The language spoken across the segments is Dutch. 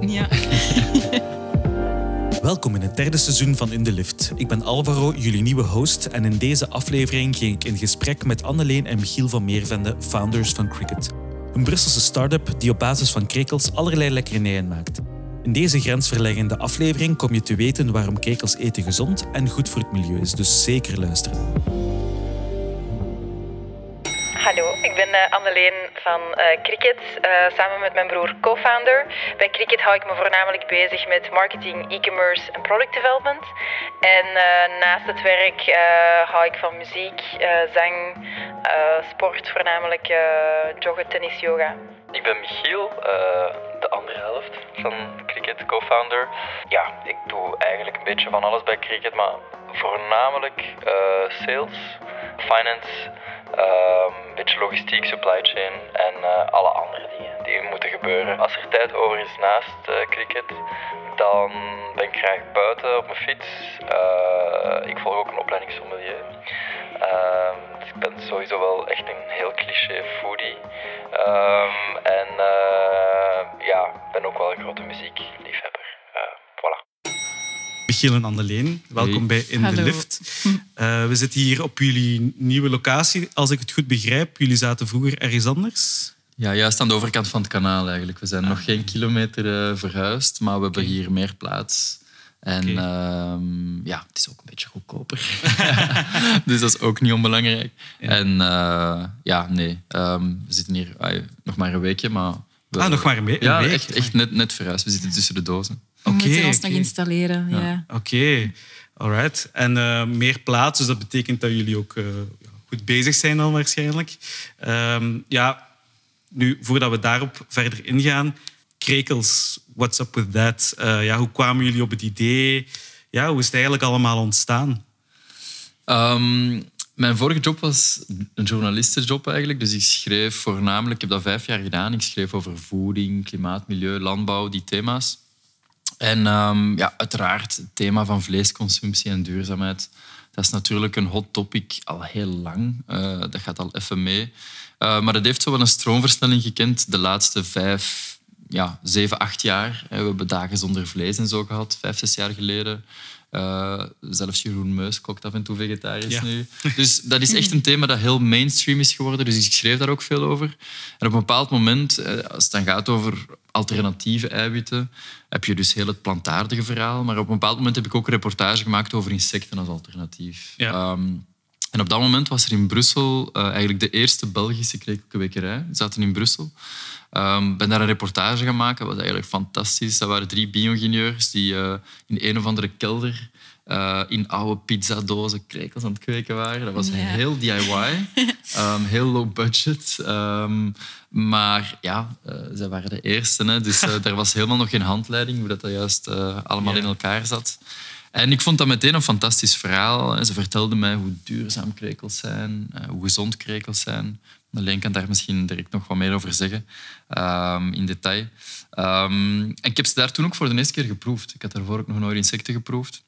Ja. Welkom in het derde seizoen van In de Lift. Ik ben Alvaro, jullie nieuwe host. En in deze aflevering ging ik in gesprek met Anneleen en Michiel van Meervende, founders van Cricket. Een Brusselse start-up die op basis van krekels allerlei lekkernijen maakt. In deze grensverleggende aflevering kom je te weten waarom krekels eten gezond en goed voor het milieu is. Dus zeker luisteren. Hallo, ik ben uh, Anneleen van uh, Cricket, uh, samen met mijn broer co-founder. Bij Cricket hou ik me voornamelijk bezig met marketing, e-commerce en product development. En naast het werk hou ik van muziek, zang, sport, voornamelijk joggen, tennis, yoga. Ik ben Michiel, de andere helft van Cricket, co-founder. Ja, ik doe eigenlijk een beetje van alles bij Cricket, maar voornamelijk sales, finance een ehm, beetje logistiek, supply chain en uh, alle andere dingen die moeten gebeuren. Als er tijd over is naast uh, cricket, dan ben ik graag buiten op mijn fiets. Ik volg ook een opleiding sommelier. Ehm, dus ik ben sowieso wel echt een heel cliché foodie. Um, en ja, ben ook wel een grote muziekliefhebber. Michiel en Andeleen. Welkom bij In Hallo. de Lift. Uh, we zitten hier op jullie nieuwe locatie. Als ik het goed begrijp, jullie zaten vroeger ergens anders. Ja, juist aan de overkant van het kanaal eigenlijk. We zijn nog geen kilometer uh, verhuisd, maar we hebben hier meer plaats. En okay. uh, ja, het is ook een beetje goedkoper. dus dat is ook niet onbelangrijk. Ja. En uh, ja, nee, um, we zitten hier nog maar een weekje, maar... We, ah, nog maar een, een ja, week? echt, echt net, net verhuisd. We zitten tussen de dozen. We Oké, moeten ons oké. nog installeren. Ja. Ja. Oké, alright. En uh, meer plaats, dus dat betekent dat jullie ook uh, goed bezig zijn dan waarschijnlijk. Um, ja, nu, voordat we daarop verder ingaan, krekels, what's up with that? Uh, ja, hoe kwamen jullie op het idee? Ja, hoe is het eigenlijk allemaal ontstaan? Um, mijn vorige job was een journalistenjob eigenlijk. Dus ik schreef voornamelijk, ik heb dat vijf jaar gedaan, ik schreef over voeding, klimaat, milieu, landbouw, die thema's. En um, ja, uiteraard het thema van vleesconsumptie en duurzaamheid. Dat is natuurlijk een hot topic al heel lang. Uh, dat gaat al even mee. Uh, maar het heeft zo wel een stroomversnelling gekend de laatste vijf, ja, zeven, acht jaar. We hebben dagen zonder vlees en zo gehad, vijf, zes jaar geleden. Uh, zelfs Jeroen Meus kookt af en toe vegetarisch Ja. nu. Dus dat is echt een thema dat heel mainstream is geworden. Dus ik schreef daar ook veel over. En op een bepaald moment, eh, als het dan gaat over alternatieve eiwitten, heb je dus heel het plantaardige verhaal. Maar op een bepaald moment heb ik ook een reportage gemaakt over insecten als alternatief. Ja. Um, en op dat moment was er in Brussel uh, eigenlijk de eerste Belgische krekelkwekerij. We zaten in Brussel. Ik um, ben daar een reportage gaan maken. Dat was eigenlijk fantastisch. Dat waren drie bio-ingenieurs die uh, in een of andere kelder uh, in oude pizzadozen krekels aan het kweken waren. Dat was Ja. heel DIY, um, heel low budget. Um, maar ja, uh, zij waren de eerste. Hè. Dus uh, er was helemaal nog geen handleiding hoe dat, dat juist allemaal Ja. in elkaar zat. En ik vond dat meteen een fantastisch verhaal. Ze vertelden mij hoe duurzaam krekels zijn, eh, hoe gezond krekels zijn. Alleen kan daar misschien direct nog wat meer over zeggen, ehm, in detail. Ehm, en ik heb ze daar toen ook voor de eerste keer geproefd. Ik had daarvoor ook nog nooit insecten geproefd.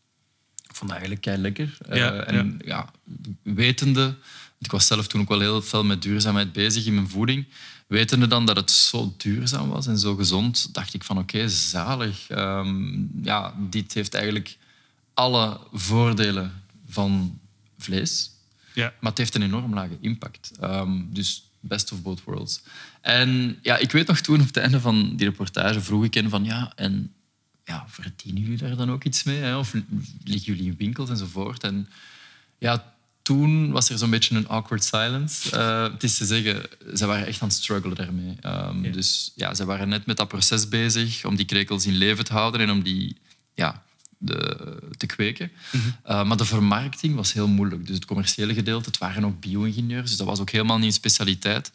Ik vond dat eigenlijk kei lekker. Ja, en ja. wetende, want ik was zelf toen ook wel heel veel met duurzaamheid bezig in mijn voeding. Wetende dan dat het zo duurzaam was en zo gezond, dacht ik van oké, zalig. Ehm, ja, dit heeft eigenlijk alle voordelen van vlees. Ja. Maar het heeft een enorm lage impact. Um, dus best of both worlds. En ja, ik weet nog toen op het einde van die reportage vroeg ik hen van ja, en ja, verdienen jullie daar dan ook iets mee? Hè? Of liggen jullie in winkels enzovoort? En ja, toen was er zo'n beetje een awkward silence. Uh, het is te zeggen, ze waren echt aan het struggelen daarmee. Um, Ja. Dus ja, ze waren net met dat proces bezig om die krekels in leven te houden en om die ja, de, kweken. Uh, maar de vermarkting was heel moeilijk. Dus het commerciële gedeelte, het waren ook bio-ingenieurs, dus dat was ook helemaal niet een specialiteit.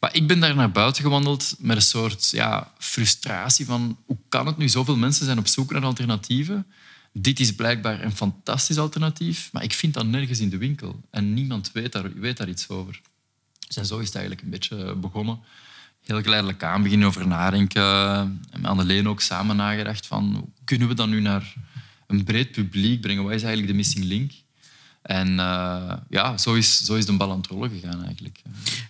Maar ik ben daar naar buiten gewandeld met een soort ja, frustratie van hoe kan het nu? Zoveel mensen zijn op zoek naar alternatieven. Dit is blijkbaar een fantastisch alternatief, maar ik vind dat nergens in de winkel. En niemand weet daar, weet daar iets over. Dus en zo is het eigenlijk een beetje begonnen. Heel geleidelijk aan beginnen over nadenken. En met Anneleen ook samen nagedacht van hoe kunnen we dat nu naar een breed publiek brengen? Wat is eigenlijk de missing link? En uh, ja, zo is, zo is de bal aan het rollen gegaan eigenlijk.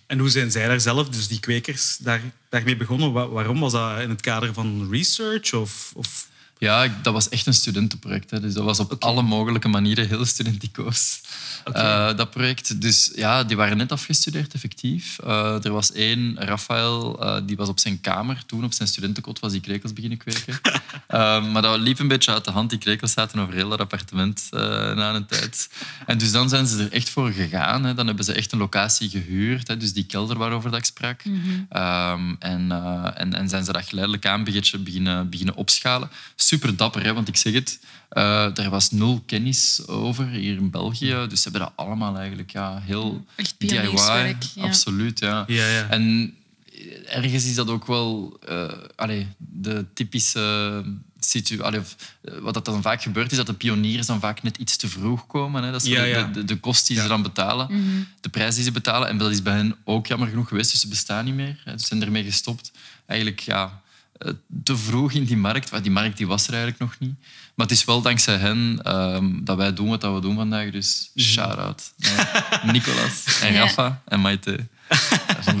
En hoe zijn zij daar zelf, dus die kwekers, daar, daarmee begonnen? Wa- waarom was dat in het kader van research? Of, of... Ja, ik- dat was echt een studentenproject. Hè. Dus dat was op alle mogelijke manieren heel studenticoos, eh, dat project. Dus ja, die waren net afgestudeerd, effectief. Eh, er was één, Rafael, eh, die was op zijn kamer. Toen, op zijn studentenkot, was die krekels beginnen kweken. Maar dat liep een beetje uit de hand. Die krekels zaten over heel dat appartement na een tijd. En dus dan zijn ze er echt voor gegaan. Hè. Dan hebben ze echt een locatie gehuurd. Hè. Dus die kelder waarover dat ik sprak. Ehm, en, en, en zijn ze dat geleidelijk aan beginnen, beginnen opschalen. Super dapper, hè, want ik zeg het, eh er was nul kennis over hier in België. Dus ze hebben dat allemaal eigenlijk ja, heel Echt DIY. ja. Absoluut, ja. Ja, ja. En ergens is dat ook wel eh, allee, de typische situatie. Wat dat dan vaak gebeurt, is dat de pioniers dan vaak net iets te vroeg komen. Hè. Dat is Ja, de- ja. De, de kost die ze dan betalen, Mhm. de prijs die ze betalen. En dat is bij hen ook jammer genoeg geweest, dus ze bestaan niet meer. Hè. Ze zijn ermee gestopt. Eigenlijk ja, eh, te vroeg in die markt. Maar die markt die was er eigenlijk nog niet. Maar het is wel dankzij hen ehm, dat wij doen wat dat we doen vandaag. Dus shout-out naar Nicolas en Ja. Rafa en Maite.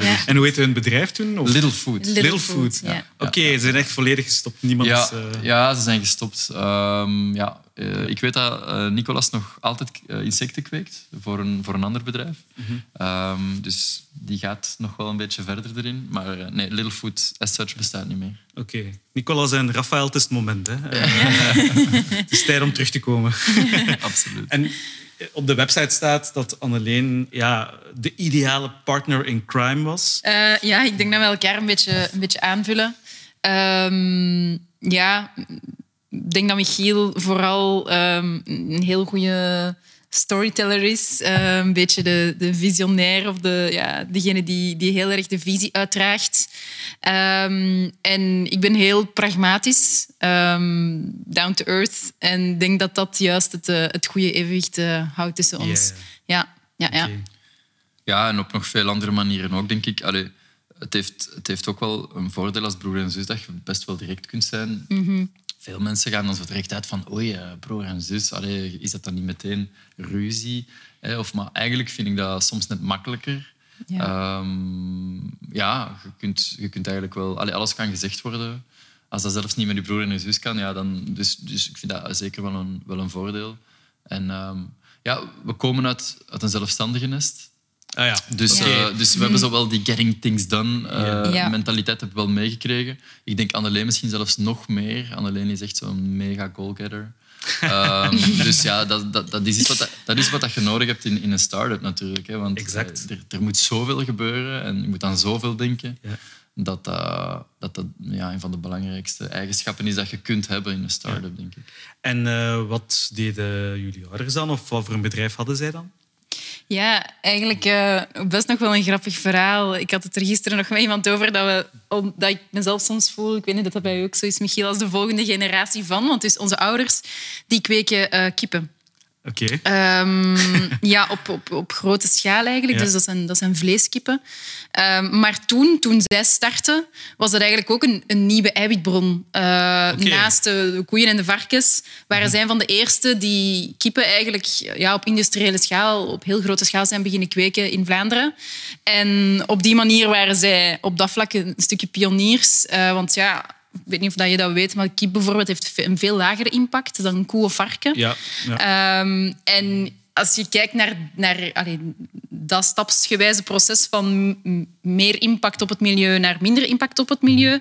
Van. En hoe heette hun bedrijf toen? Of? Little Food. Little Little Food, Food. ja. Oké, ze zijn echt volledig gestopt. Niemand Ja, is... eh, ja, ze zijn gestopt. Ehm, ja, eh, ik weet dat eh, Nicolas nog altijd insecten kweekt voor een, voor een ander bedrijf. Mhm. Ehm, dus die gaat nog wel een beetje verder erin. Maar nee, Little Food as such bestaat niet meer. Oké. Nicolas en Rafael, het is het moment. Hè. Het is tijd om terug te komen. Absoluut. En op de website staat dat Anneleen ja, de ideale partner in crime was. Eh, ja, ik denk dat we elkaar een beetje, een beetje aanvullen. Ehm, ja, ik denk dat Michiel vooral ehm, een heel goede storyteller is. Eh, een beetje de, de visionair of de, ja, degene die, die heel erg de visie uitdraagt. Ehm, en ik ben heel pragmatisch, ehm, down to earth. En denk dat dat juist het, eh, het goede evenwicht eh, houdt tussen ons. Ja, ja, ja. Ja, en op nog veel andere manieren ook, denk ik. Allee, het, heeft, het heeft ook wel een voordeel als broer en zus dat je best wel direct kunt zijn. Veel mensen gaan dan zo direct uit van oei, eh, broer en zus, allee, is dat dan niet meteen ruzie? Hè? Of, maar eigenlijk vind ik dat soms net makkelijker. Ja. Ehm, ja, je kunt, je kunt eigenlijk wel... Allee, alles kan gezegd worden. Als dat zelfs niet met je broer en je zus kan, ja, dan... Dus, dus ik vind dat zeker wel een, wel een voordeel. En ehm, ja, we komen uit, uit een zelfstandige nest. Ah ja. Dus, eh, dus we hebben zo wel die getting things done eh, Ja. Mentaliteit heb ik wel meegekregen. Ik denk Anneleen misschien zelfs nog meer. Anneleen is echt zo'n mega goalgetter. Ehm, dus ja, dat, dat, dat is iets wat, dat, dat is wat dat je nodig hebt in, in een start-up natuurlijk. Hè, want Exact. eh, er, er moet zoveel gebeuren en je moet aan zoveel denken. Ja. Dat dat, dat ja, een van de belangrijkste eigenschappen is dat je kunt hebben in een start-up, denk ik. En eh, wat deden jullie ouders dan? Of wat voor een bedrijf hadden zij dan? Ja, eigenlijk eh, best nog wel een grappig verhaal. Ik had het er gisteren nog met iemand over dat, we, dat ik mezelf soms voel, ik weet niet dat dat bij u ook zo is, Michiel, als de volgende generatie van. Want dus onze ouders die kweken eh, kippen. Oké. Ehm, ja, op, op, op grote schaal eigenlijk. Ja. Dus dat zijn, dat zijn vleeskippen. Ehm, maar toen, toen zij startten, was dat eigenlijk ook een, een nieuwe eiwitbron. Eh. Naast de, de koeien en de varkens waren zij van de eerste die kippen eigenlijk ja, op industriële schaal, op heel grote schaal zijn beginnen kweken in Vlaanderen. En op die manier waren zij op dat vlak een stukje pioniers. Eh, want ja, ik weet niet of dat je dat weet, maar kip bijvoorbeeld heeft een veel lagere impact dan koe of varken. Ja. ja. Ehm, en als je kijkt naar, naar allee, dat stapsgewijze proces van meer impact op het milieu naar minder impact op het milieu,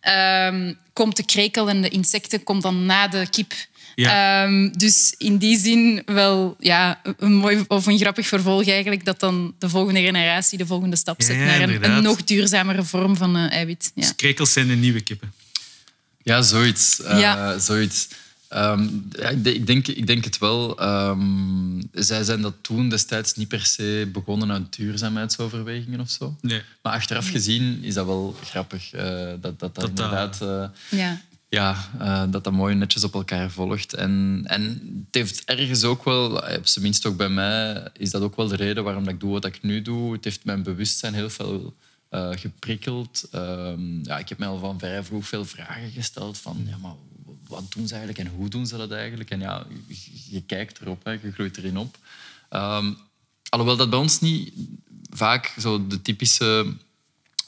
ehm, komt de krekel en de insecten komt dan na de kip. Ja. Ehm, dus in die zin wel ja, een mooi of een grappig vervolg eigenlijk, dat dan de volgende generatie de volgende stap zet ja, naar een nog duurzamere vorm van eh, eiwit. Ja. Dus krekels zijn de nieuwe kippen. Ja, zoiets. Eh, zoiets. Ehm, ja, ik, de- ik, denk, ik denk het wel. Ehm, zij zijn dat toen destijds niet per se begonnen uit duurzaamheidsoverwegingen of zo. Nee. Maar achteraf gezien is dat wel grappig. eh, dat, dat dat, inderdaad... eh, Ja. ja, eh, dat dat mooi netjes op elkaar volgt. En, en het heeft ergens ook wel, op zijn minst ook bij mij, is dat ook wel de reden waarom dat ik doe wat ik nu doe. Het heeft mijn bewustzijn heel veel eh, geprikkeld. Ehm, ja, ik heb mij al van vrij vroeg veel vragen gesteld van, ja, maar wat doen ze eigenlijk en hoe doen ze dat eigenlijk? En ja, je, je kijkt erop, hè, je groeit erin op. Ehm, alhoewel dat bij ons niet vaak zo de typische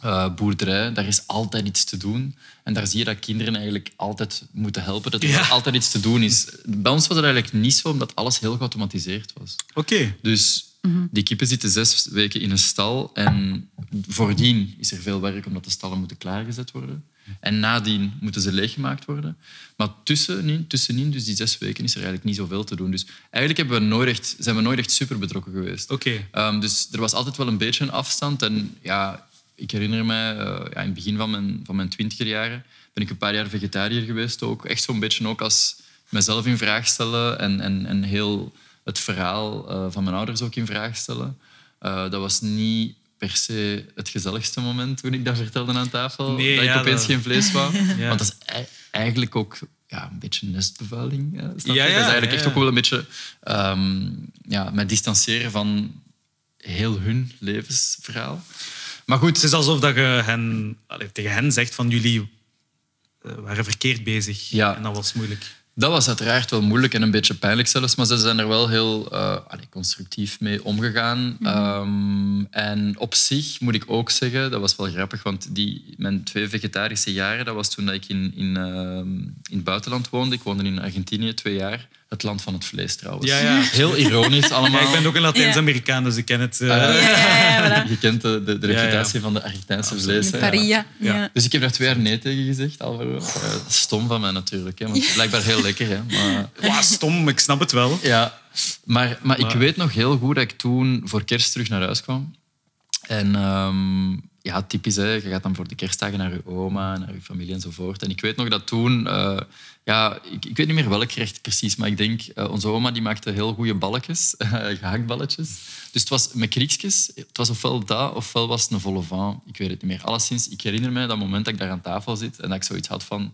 eh, boerderij, daar is altijd iets te doen. En daar zie je dat kinderen eigenlijk altijd moeten helpen, dat er Ja. altijd iets te doen is. Bij ons was het eigenlijk niet zo, omdat alles heel geautomatiseerd was. Oké. Dus die kippen zitten zes weken in een stal en voordien is er veel werk omdat de stallen moeten klaargezet worden. En nadien moeten ze leeggemaakt worden. Maar tussenin, tussenin dus die zes weken, is er eigenlijk niet zoveel te doen. Dus eigenlijk hebben we nooit echt, zijn we nooit echt super betrokken geweest. Oké. Ehm, dus er was altijd wel een beetje een afstand. En ja, ik herinner mij, eh, ja, in het begin van mijn, van mijn twintiger jaren ben ik een paar jaar vegetariër geweest ook. Echt zo'n beetje ook als mezelf in vraag stellen en, en, en heel het verhaal eh, van mijn ouders ook in vraag stellen. Eh, dat was niet per se het gezelligste moment toen ik dat vertelde aan tafel. Nee, dat ik opeens dat- geen vlees wou. Ja. Want dat is ei- eigenlijk ook ja, een beetje nestbevuiling. Ja, dat is eigenlijk echt ook wel een beetje ehm ja, mij distancieren van heel hun levensverhaal. Maar goed, Het is alsof dat je hen, allee, tegen hen zegt van jullie eh, waren verkeerd bezig. Ja. En dat was moeilijk. Dat was uiteraard wel moeilijk en een beetje pijnlijk zelfs, maar ze zijn er wel heel eh, constructief mee omgegaan. Ehm, en op zich moet ik ook zeggen, dat was wel grappig, want die, mijn twee vegetarische jaren, dat was toen dat ik in, in, ehm, in het buitenland woonde. Ik woonde in Argentinië twee jaar. Het land van het vlees trouwens. Ja, ja. Heel ironisch allemaal. Ja, ik ben ook een Latijns-Amerikaan, dus ik ken het. Ja, voilà. Je kent de, de, de Ja, ja. reputatie van de Argentijnse vlees. Paria. Ja. Ja. Dus ik heb daar twee jaar nee tegen gezegd, Alvaro. Eh, stom van mij natuurlijk, hè, want het is blijkbaar heel lekker. Hè, maar, Wauw, stom, ik snap het wel. ja, maar, maar ik weet nog heel goed dat ik toen voor kerst terug naar huis kwam. En ehm, ja, typisch, hè, je gaat dan voor de kerstdagen naar je oma, naar je familie enzovoort. En ik weet nog dat toen, eh, ja, ik, ik weet niet meer welk gerecht precies, maar ik denk, eh, onze oma die maakte heel goede balletjes, gehaktballetjes. Dus het was met kriekjes, het was ofwel dat, ofwel was het een volle van. Ik weet het niet meer. Alleszins, ik herinner me dat moment dat ik daar aan tafel zit en dat ik zoiets had van,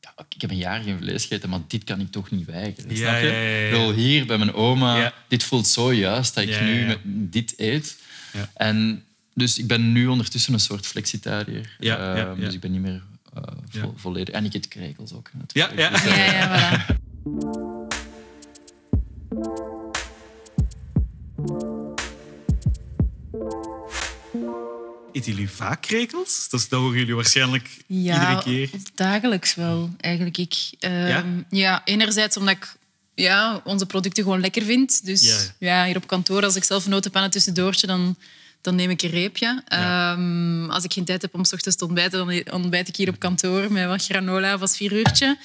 ja, ik heb een jaar geen vlees gegeten, maar dit kan ik toch niet weigeren. Ja, snap je? ja. Ik bedoel, hier bij mijn oma, dit voelt zo juist dat ik nu dit eet. Ja. En dus ik ben nu ondertussen een soort flexitariër. Ja, ja, ja. Dus ik ben niet meer eh, vo- Ja. volledig... En ik eet krekels ook. Ja, natuurlijk. ja. Dus, eh, Ja, ja, voilà. Eten jullie vaak krekels? Dat, horen jullie waarschijnlijk Ja, iedere keer. dagelijks wel, eigenlijk. Ik, Ehm, Ja? ja? enerzijds omdat ik ja, onze producten gewoon lekker vind. Dus Ja, ja, hier op kantoor, als ik zelf een notenpannen tussendoortje, dan, dan neem ik een reepje. Ja. Ehm, als ik geen tijd heb om s ochtends te ontbijten, dan ontbijt ik hier op kantoor met wat granola of als vier uurtje.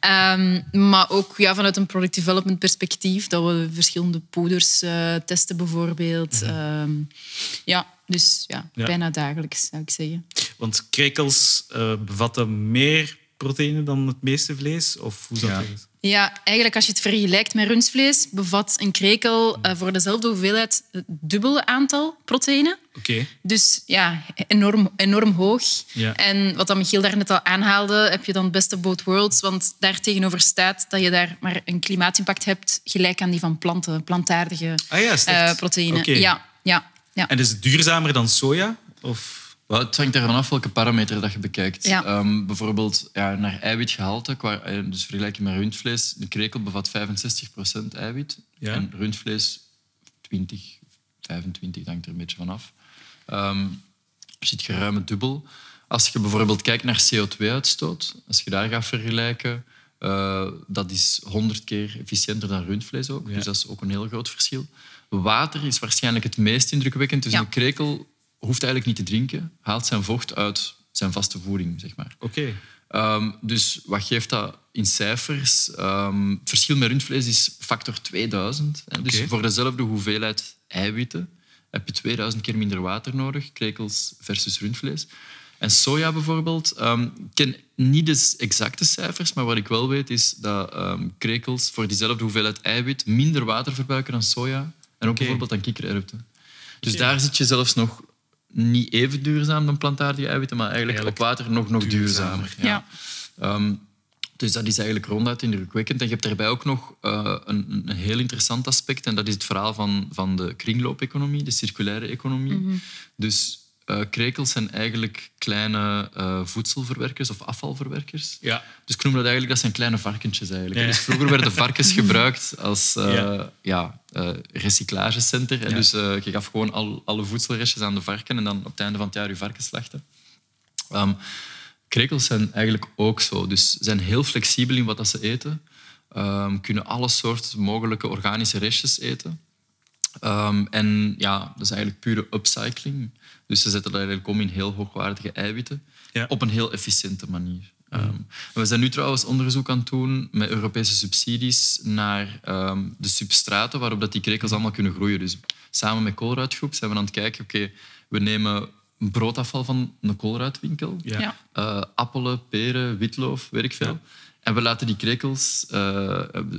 Ehm, maar ook ja, vanuit een product development perspectief, dat we verschillende poeders eh, testen bijvoorbeeld. Ehm, ja, dus ja, Mhm. Ja. bijna dagelijks, zou ik zeggen. Want krekels eh, bevatten meer proteïne dan het meeste vlees? Of hoe zou Ja. dat? Ja, eigenlijk als je het vergelijkt met rundvlees, bevat een krekel eh, voor dezelfde hoeveelheid het dubbele aantal proteïne. Oké. Dus ja, enorm, enorm hoog. Ja. En wat dan Michiel daarnet al aanhaalde, heb je dan het best of both worlds. Want daar tegenover staat dat je daar maar een klimaatimpact hebt gelijk aan die van planten, plantaardige Ah ja, eh, proteïne. Oké. Ja, ja, ja. En is het duurzamer dan soja? Of... Wel, het hangt ervan af welke parameter dat je bekijkt. Ja. Ehm, bijvoorbeeld ja, naar eiwitgehalte, qua, eh, dus vergelijking met rundvlees. Een krekel bevat 65% eiwit Ja. en rundvlees 20, 25, dat hangt er een beetje van af. Ehm, er zit geruim het dubbel. Als je bijvoorbeeld kijkt naar CO2-uitstoot, als je daar gaat vergelijken, eh, dat is 100 keer efficiënter dan rundvlees ook. Ja. Dus dat is ook een heel groot verschil. Water is waarschijnlijk het meest indrukwekkend. Dus Ja. een krekel hoeft eigenlijk niet te drinken, haalt zijn vocht uit zijn vaste voeding, zeg maar. Oké. Ehm, dus wat geeft dat in cijfers? Ehm, het verschil met rundvlees is factor 2000. hè. Dus voor dezelfde hoeveelheid eiwitten heb je 2000 keer minder water nodig, krekels versus rundvlees. En soja bijvoorbeeld, ehm, ik ken niet de exacte cijfers, maar wat ik wel weet is dat krekels voor diezelfde hoeveelheid eiwit minder water verbruiken dan soja en ook bijvoorbeeld dan kikkererwten. Dus daar zit je zelfs nog niet even duurzaam dan plantaardige eiwitten, maar eigenlijk, Eigenlijk op water nog, nog duurzamer. duurzamer. Ja. Ehm, dus dat is eigenlijk ronduit indrukwekkend. En je hebt daarbij ook nog eh, een, een heel interessant aspect. En dat is het verhaal van, van de kringloopeconomie, de circulaire economie. Dus eh, krekels zijn eigenlijk kleine eh, voedselverwerkers of afvalverwerkers. Ja. Dus ik noem dat eigenlijk, dat zijn kleine varkentjes eigenlijk. Ja. Dus vroeger werden varkens gebruikt als eh, Ja. ja. recyclagecenter. En. Dus je gaf gewoon al, alle voedselrestjes aan de varken en dan op het einde van het jaar je varken slachten. Ehm, krekels zijn eigenlijk ook zo. Dus ze zijn heel flexibel in wat dat ze eten. Ehm, kunnen alle soorten mogelijke organische restjes eten. Ehm, en ja, dat is eigenlijk pure upcycling. Dus ze zetten dat eigenlijk om in heel hoogwaardige eiwitten. Ja. Op een heel efficiënte manier. Ehm, en we zijn nu trouwens onderzoek aan het doen met Europese subsidies naar ehm, de substraten waarop dat die krekels allemaal kunnen groeien. Dus samen met Colruytgroep zijn we aan het kijken, oké, we nemen broodafval van een Colruytwinkel, Ja. Ja. eh, appelen, peren, witloof, weet ik veel. Ja. En we laten die krekels, eh,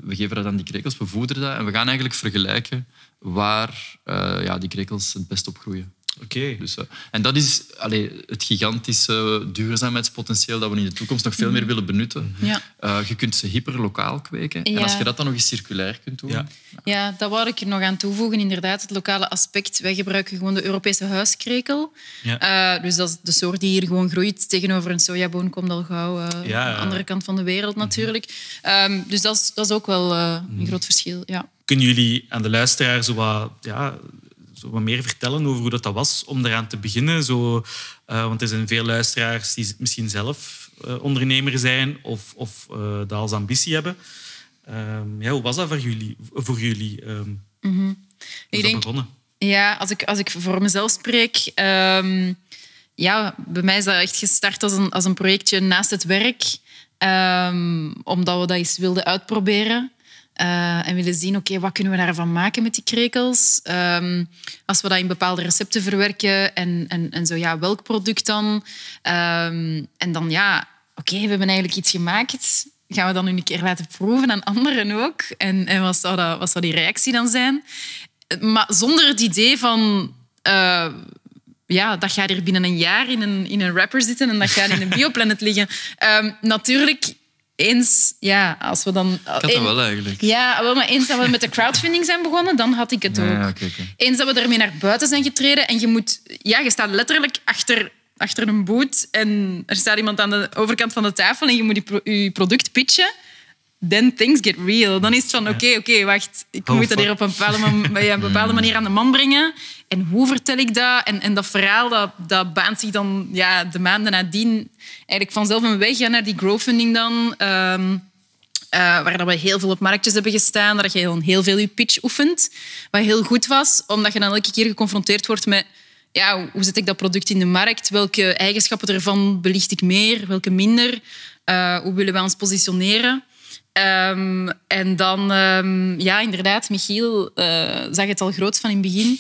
we geven dat aan die krekels, we voederen dat en we gaan eigenlijk vergelijken waar eh, ja, die krekels het best op groeien. Oké. Dus, eh, en dat is allee, het gigantische duurzaamheidspotentieel dat we in de toekomst nog veel meer willen benutten. Ja. Eh, je kunt ze hyperlokaal kweken. En als je dat dan nog eens circulair kunt doen... Ja. Ja, dat wou ik er nog aan toevoegen. Inderdaad, het lokale aspect. Wij gebruiken gewoon de Europese huiskrekel. Ja. Eh, dus dat is de soort die hier gewoon groeit. Tegenover een sojaboon komt al gauw eh, Ja, aan de andere kant van de wereld natuurlijk. Ehm, dus dat is, dat is ook wel een groot verschil. Ja. Kunnen jullie aan de luisteraar zo wat, ja, wat meer vertellen over hoe dat, dat was om eraan te beginnen? Zo, eh, want er zijn veel luisteraars die misschien zelf eh, ondernemer zijn of, of eh, dat als ambitie hebben. Ehm, ja, hoe was dat voor jullie? Voor jullie? Hoe is Ik dat denk, begonnen? Ja, als ik, als ik voor mezelf spreek... ehm, ja, bij mij is dat echt gestart als een, als een projectje naast het werk. omdat we dat eens wilden uitproberen. Eh, en willen zien, oké, wat kunnen we daarvan maken met die krekels? Ehm, als we dat in bepaalde recepten verwerken en, en, en zo, ja, welk product dan? Ehm, en dan, ja, oké, we hebben eigenlijk iets gemaakt. Gaan we dan nu een keer laten proeven aan anderen ook? En, en wat, zou dat, wat zou die reactie dan zijn? Maar zonder het idee van... eh, ja, dat gaat hier binnen een jaar in een, in een wrapper zitten en dat gaat in een bioplanet liggen. Ehm, natuurlijk, eens... Ja, als we dan... Ik had dat wel eigenlijk. Ja, wel, maar eens dat we met de crowdfunding zijn begonnen, dan had ik het ook. Ja. Eens dat we ermee naar buiten zijn getreden en je moet... Ja, je staat letterlijk achter, achter een boot en er staat iemand aan de overkant van de tafel en je moet je, pro- je product pitchen. Then things get real. Dan is het van, oké, oké, wacht. Ik Oh, moet dat hier op een bepaalde, ja, een bepaalde manier aan de man brengen. En hoe vertel ik dat? En, en dat verhaal, dat, dat baant zich dan ja, de maanden nadien eigenlijk vanzelf een weg naar die crowdfunding dan. Ehm, eh, waar we heel veel op marktjes hebben gestaan, dat je heel, heel veel je pitch oefent. Wat heel goed was, omdat je dan elke keer geconfronteerd wordt met ja, hoe zet ik dat product in de markt? Welke eigenschappen ervan belicht ik meer, welke minder? Eh, hoe willen we ons positioneren? Ehm, en dan, ehm, ja, inderdaad, Michiel eh, zag het al groot van in het begin.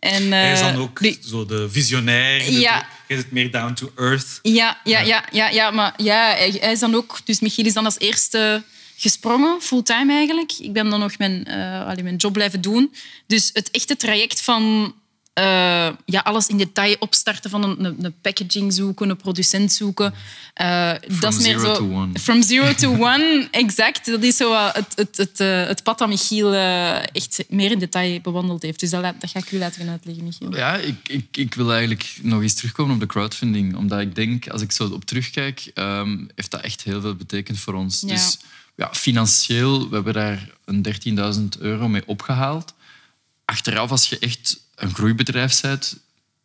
En, Hij is eh, dan ook die- zo de visionair. Ja. Jij zit meer down to earth. Ja, ja, ja, ja, ja maar ja, hij, is dan ook... Dus Michiel is dan als eerste gesprongen, fulltime eigenlijk. Ik ben dan nog mijn, eh, allee, mijn job blijven doen. Dus het echte traject van eh, ja, alles in detail opstarten van een, een, een packaging zoeken, een producent zoeken. eh, dat is meer zo... to one. From zero to one, exact. Dat is zo het, het, het, eh, het pad dat Michiel echt meer in detail bewandeld heeft. Dus dat, dat ga ik u laten gaan uitleggen, Michiel. Ja, ik, ik, ik wil eigenlijk nog eens terugkomen op de crowdfunding. Omdat ik denk, als ik zo op terugkijk, ehm, heeft dat echt heel veel betekend voor ons. Ja. Dus ja, financieel, we hebben daar een 13.000 euro mee opgehaald. Achteraf, als je echt een groeibedrijf bent,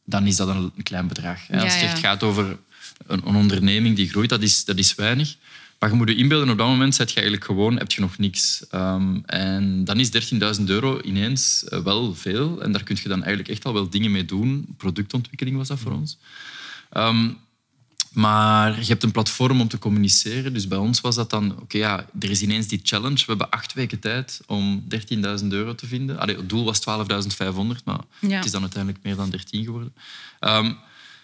dan is dat een, klein bedrag. Als het ja. echt gaat over een, een onderneming die groeit, dat is, dat is weinig. Maar je moet je inbeelden, op dat moment zet je eigenlijk gewoon, heb je nog niks. Ehm, en dan is 13.000 euro ineens eh, wel veel. En daar kun je dan eigenlijk echt al wel dingen mee doen. Productontwikkeling was dat voor ons. Ehm, maar je hebt een platform om te communiceren. Dus bij ons was dat dan... Oké, ja, er is ineens die challenge. We hebben acht weken tijd om 13.000 euro te vinden. Allee, het doel was 12.500, maar Ja. het is dan uiteindelijk meer dan 13 geworden. Ehm,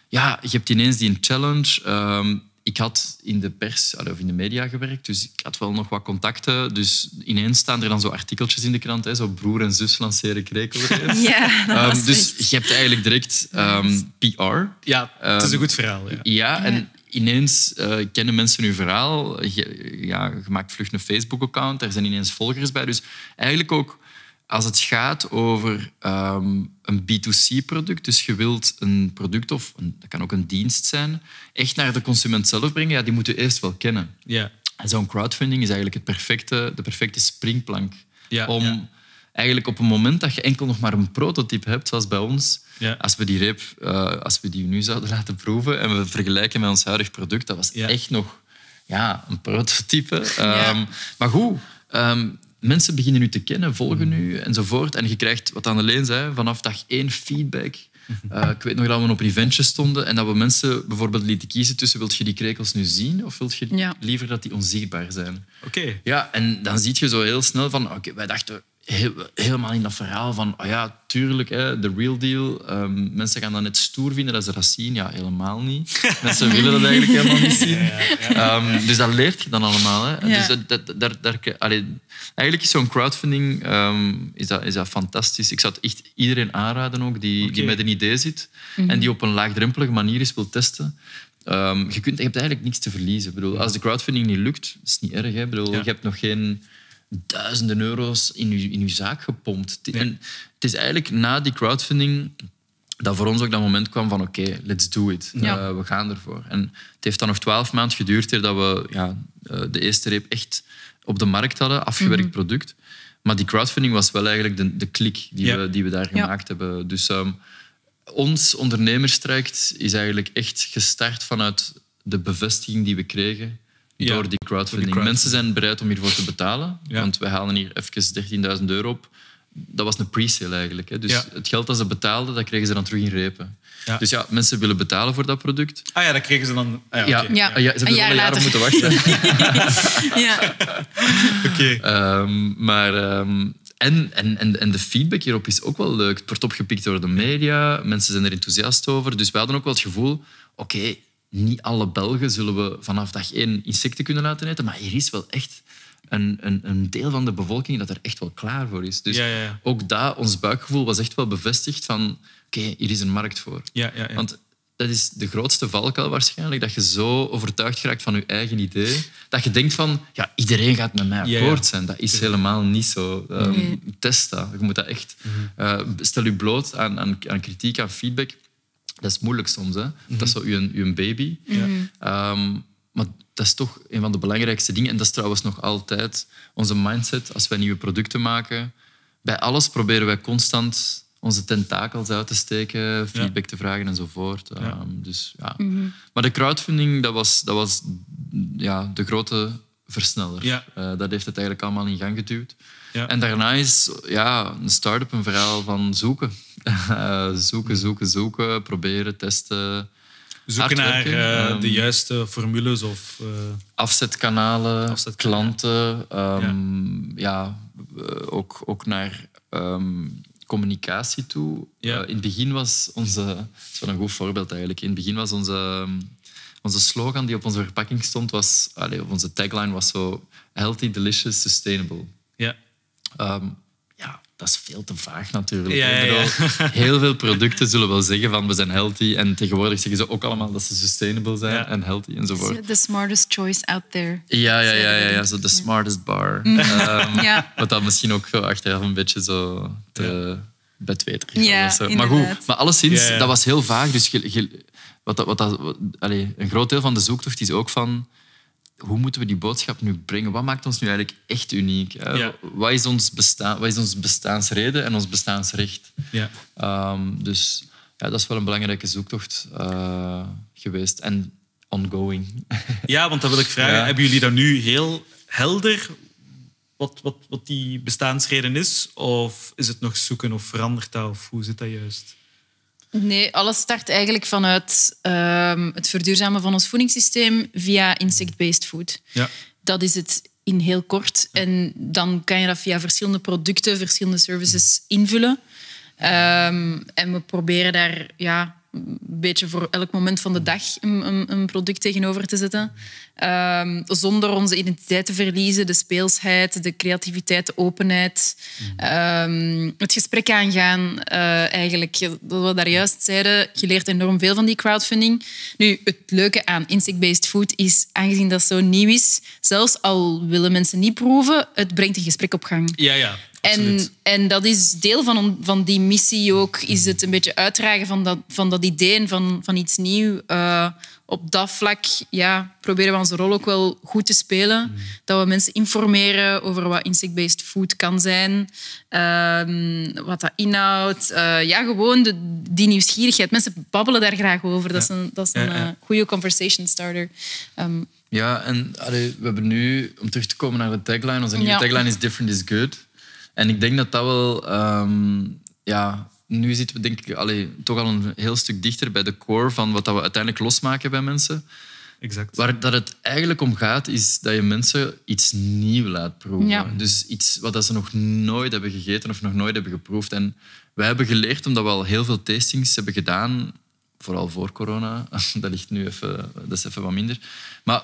ja, je hebt ineens die challenge. Ehm, ik had in de pers of in de media gewerkt, dus ik had wel nog wat contacten. Dus ineens staan er dan zo artikeltjes in de krant. Hè, zo broer en zus lanceren krekelreis. Ja, dat Ehm, was dus echt- je hebt eigenlijk direct ehm, PR. Ja, het is Ehm, een goed verhaal. Ja. Ja, en ineens eh, kennen mensen uw verhaal. Je, ja, je maakt vlug een Facebook-account, daar zijn ineens volgers bij. Dus eigenlijk ook als het gaat over ehm, een B2C-product, dus je wilt een product of een, dat kan ook een dienst zijn, echt naar de consument zelf brengen, ja, die moet je eerst wel kennen. Ja. En zo'n crowdfunding is eigenlijk het perfecte, de perfecte springplank Ja, om ja. eigenlijk op een moment dat je enkel nog maar een prototype hebt, zoals bij ons, Ja. als we die reep, eh, als we die nu zouden laten proeven en we vergelijken met ons huidig product, dat was echt nog ja, een prototype. Ehm, maar goed, ehm, mensen beginnen nu te kennen, volgen Mm. nu enzovoort. En je krijgt, wat Anneleen zei, vanaf dag één feedback. Mhm. Eh, ik weet nog dat we op een eventje stonden en dat we mensen bijvoorbeeld lieten kiezen tussen wil je die krekels nu zien of wil je Ja. liever dat die onzichtbaar zijn. Oké. Ja, en dan zie je zo heel snel van... Oké, wij dachten heel- helemaal in dat verhaal van... Oh ja, tuurlijk, hè, de real deal. Ehm, mensen gaan dat net stoer vinden dat ze dat zien. Ja, helemaal niet. mensen willen dat eigenlijk helemaal niet zien. Ehm, dus dat leert je dan allemaal. Hè. Ja. Dus dat, dat, daar, daar, allee, eigenlijk is zo'n crowdfunding ehm, is dat, is dat fantastisch. Ik zou het echt iedereen aanraden ook die, die met een idee zit en die op een laagdrempelige manier eens wil testen. Ehm, je, kunt, je hebt eigenlijk niks te verliezen. Ik bedoel, als de crowdfunding niet lukt, is het niet erg. Hè? Ik bedoel, Ja. Je hebt nog geen duizenden euro's in je, in je zaak gepompt. En het is eigenlijk na die crowdfunding dat voor ons ook dat moment kwam van oké, let's do it. Ja. Eh, we gaan ervoor. En het heeft dan nog twaalf maanden geduurd eer dat we ja, eh, de eerste reep echt op de markt hadden, afgewerkt Mhm. product. Maar die crowdfunding was wel eigenlijk de, de klik die, Ja. we, die we daar gemaakt hebben. Dus ehm, ons ondernemerstraject is eigenlijk echt gestart vanuit de bevestiging die we kregen Ja, door die crowdfunding. Mensen zijn bereid om hiervoor te betalen, Ja. want wij halen hier even 13.000 euro op. Dat was een pre-sale eigenlijk. Hè. Dus Ja. het geld dat ze betaalden, dat kregen ze dan terug in repen. Ja. Dus ja, mensen willen betalen voor dat product. Ah ja, dat kregen ze dan... Ah, Ja, oké. Ja. Ah, ja, ze hebben Een er een jaar op later. moeten wachten. Ja. Oké. Ehm, maar, ehm, en, en, en, en de feedback hierop is ook wel leuk. Het wordt opgepikt door de media, mensen zijn er enthousiast over. Dus we hadden ook wel het gevoel, oké, niet alle Belgen zullen we vanaf dag één insecten kunnen laten eten, maar hier is wel echt een, een, een deel van de bevolking dat er echt wel klaar voor is. Dus Ja, ja, ja. ook daar, ons buikgevoel was echt wel bevestigd van, oké, hier is een markt voor. Ja, ja, ja. Want dat is de grootste valkuil waarschijnlijk, dat je zo overtuigd raakt van je eigen idee, dat je denkt van, ja, iedereen gaat met mij Ja, ja. akkoord zijn. Dat is helemaal niet zo. Ehm, Nee. Test dat. Je moet dat echt... Mhm. eh, stel je bloot aan, aan, aan kritiek, aan feedback. Dat is moeilijk soms. Hè? Dat is zo je, je baby. Ja. Ehm, maar dat is toch een van de belangrijkste dingen. En dat is trouwens nog altijd onze mindset als wij nieuwe producten maken. Bij alles proberen wij constant onze tentakels uit te steken, feedback te vragen enzovoort. Ja. Ehm, dus, ja. Maar de crowdfunding, dat was, dat was ja, de grote versneller. Ja. Eh, dat heeft het eigenlijk allemaal in gang geduwd. Ja. En daarna is ja, een start-up een verhaal van zoeken. Eh, zoeken, zoeken, zoeken, proberen, testen. Zoeken naar eh, ehm, de juiste formules of... eh, afzetkanalen, Afzetkanalen. klanten, ehm, ja. ook, ook naar ehm, communicatie toe. Ja. In het begin was onze... Dat is wel een goed voorbeeld eigenlijk. In het begin was onze, ehm, onze slogan die op onze verpakking stond, was, allee, of onze tagline was zo healthy, delicious, sustainable. Ja. Ehm, ja, dat is veel te vaag natuurlijk. Ja, Ik ja, ja. bedoel, Heel veel producten zullen wel zeggen van we zijn healthy. En tegenwoordig zeggen ze ook allemaal dat ze sustainable zijn Ja. en healthy enzovoort. The smartest choice out there. Ja, ja, ja, ja, ja. Zo de smartest bar. Mm. Ehm, Ja. Wat dat misschien ook achteraf een beetje zo te bedweterig Ja, zo. Maar goed, maar alleszins, Ja, ja. dat was heel vaag. Dus wat wat dat, wat- allee, een groot deel van de zoektocht is ook van hoe moeten we die boodschap nu brengen? Wat maakt ons nu eigenlijk echt uniek? Ja. Wat, is ons bestaan, wat is ons bestaansreden en ons bestaansrecht? ja. Ehm, dus ja, dat is wel een belangrijke zoektocht eh, geweest. En ongoing. Ja, want dat wil ik vragen. Ja. Hebben jullie dat nu heel helder, wat, wat, wat die bestaansreden is? Of is het nog zoeken of verandert dat? Of hoe zit dat juist? Nee, alles start eigenlijk vanuit ehm, het verduurzamen van ons voedingssysteem via insect-based food. Ja. Dat is het in heel kort. En dan kan je dat via verschillende producten, verschillende services invullen. Ehm, en we proberen daar ja, een beetje voor elk moment van de dag een, een, product tegenover te zetten. Ehm, zonder onze identiteit te verliezen, de speelsheid, de creativiteit, de openheid. Ehm, het gesprek aangaan, eh, eigenlijk. Wat we daar juist zeiden, je leert enorm veel van die crowdfunding. Nu, het leuke aan insect-based food is, aangezien dat zo nieuw is, zelfs al willen mensen niet proeven, het brengt een gesprek op gang. Ja, ja. En, en dat is deel van, van die missie ook, is het een beetje uitdragen van dat, van dat idee en van, van iets nieuws. Eh, op dat vlak ja, proberen we onze rol ook wel goed te spelen. Dat we mensen informeren over wat insect-based food kan zijn, ehm, wat dat inhoudt. Eh, ja, gewoon de, die nieuwsgierigheid. Mensen babbelen daar graag over. Dat is een, dat is een Ja, ja. eh, goede conversation starter. Ehm, Ja, en allee, we hebben nu, om terug te komen naar de tagline, onze nieuwe tagline is Different is Good. En ik denk dat dat wel... ehm, ja, nu zitten we denk ik allee, toch al een heel stuk dichter bij de core van wat dat we uiteindelijk losmaken bij mensen. Exact. Waar dat het eigenlijk om gaat, is dat je mensen iets nieuw laat proeven. Ja. Dus iets wat dat ze nog nooit hebben gegeten of nog nooit hebben geproefd. En wij hebben geleerd, omdat we al heel veel tastings hebben gedaan, vooral voor corona, dat ligt nu even, dat is even wat minder. Maar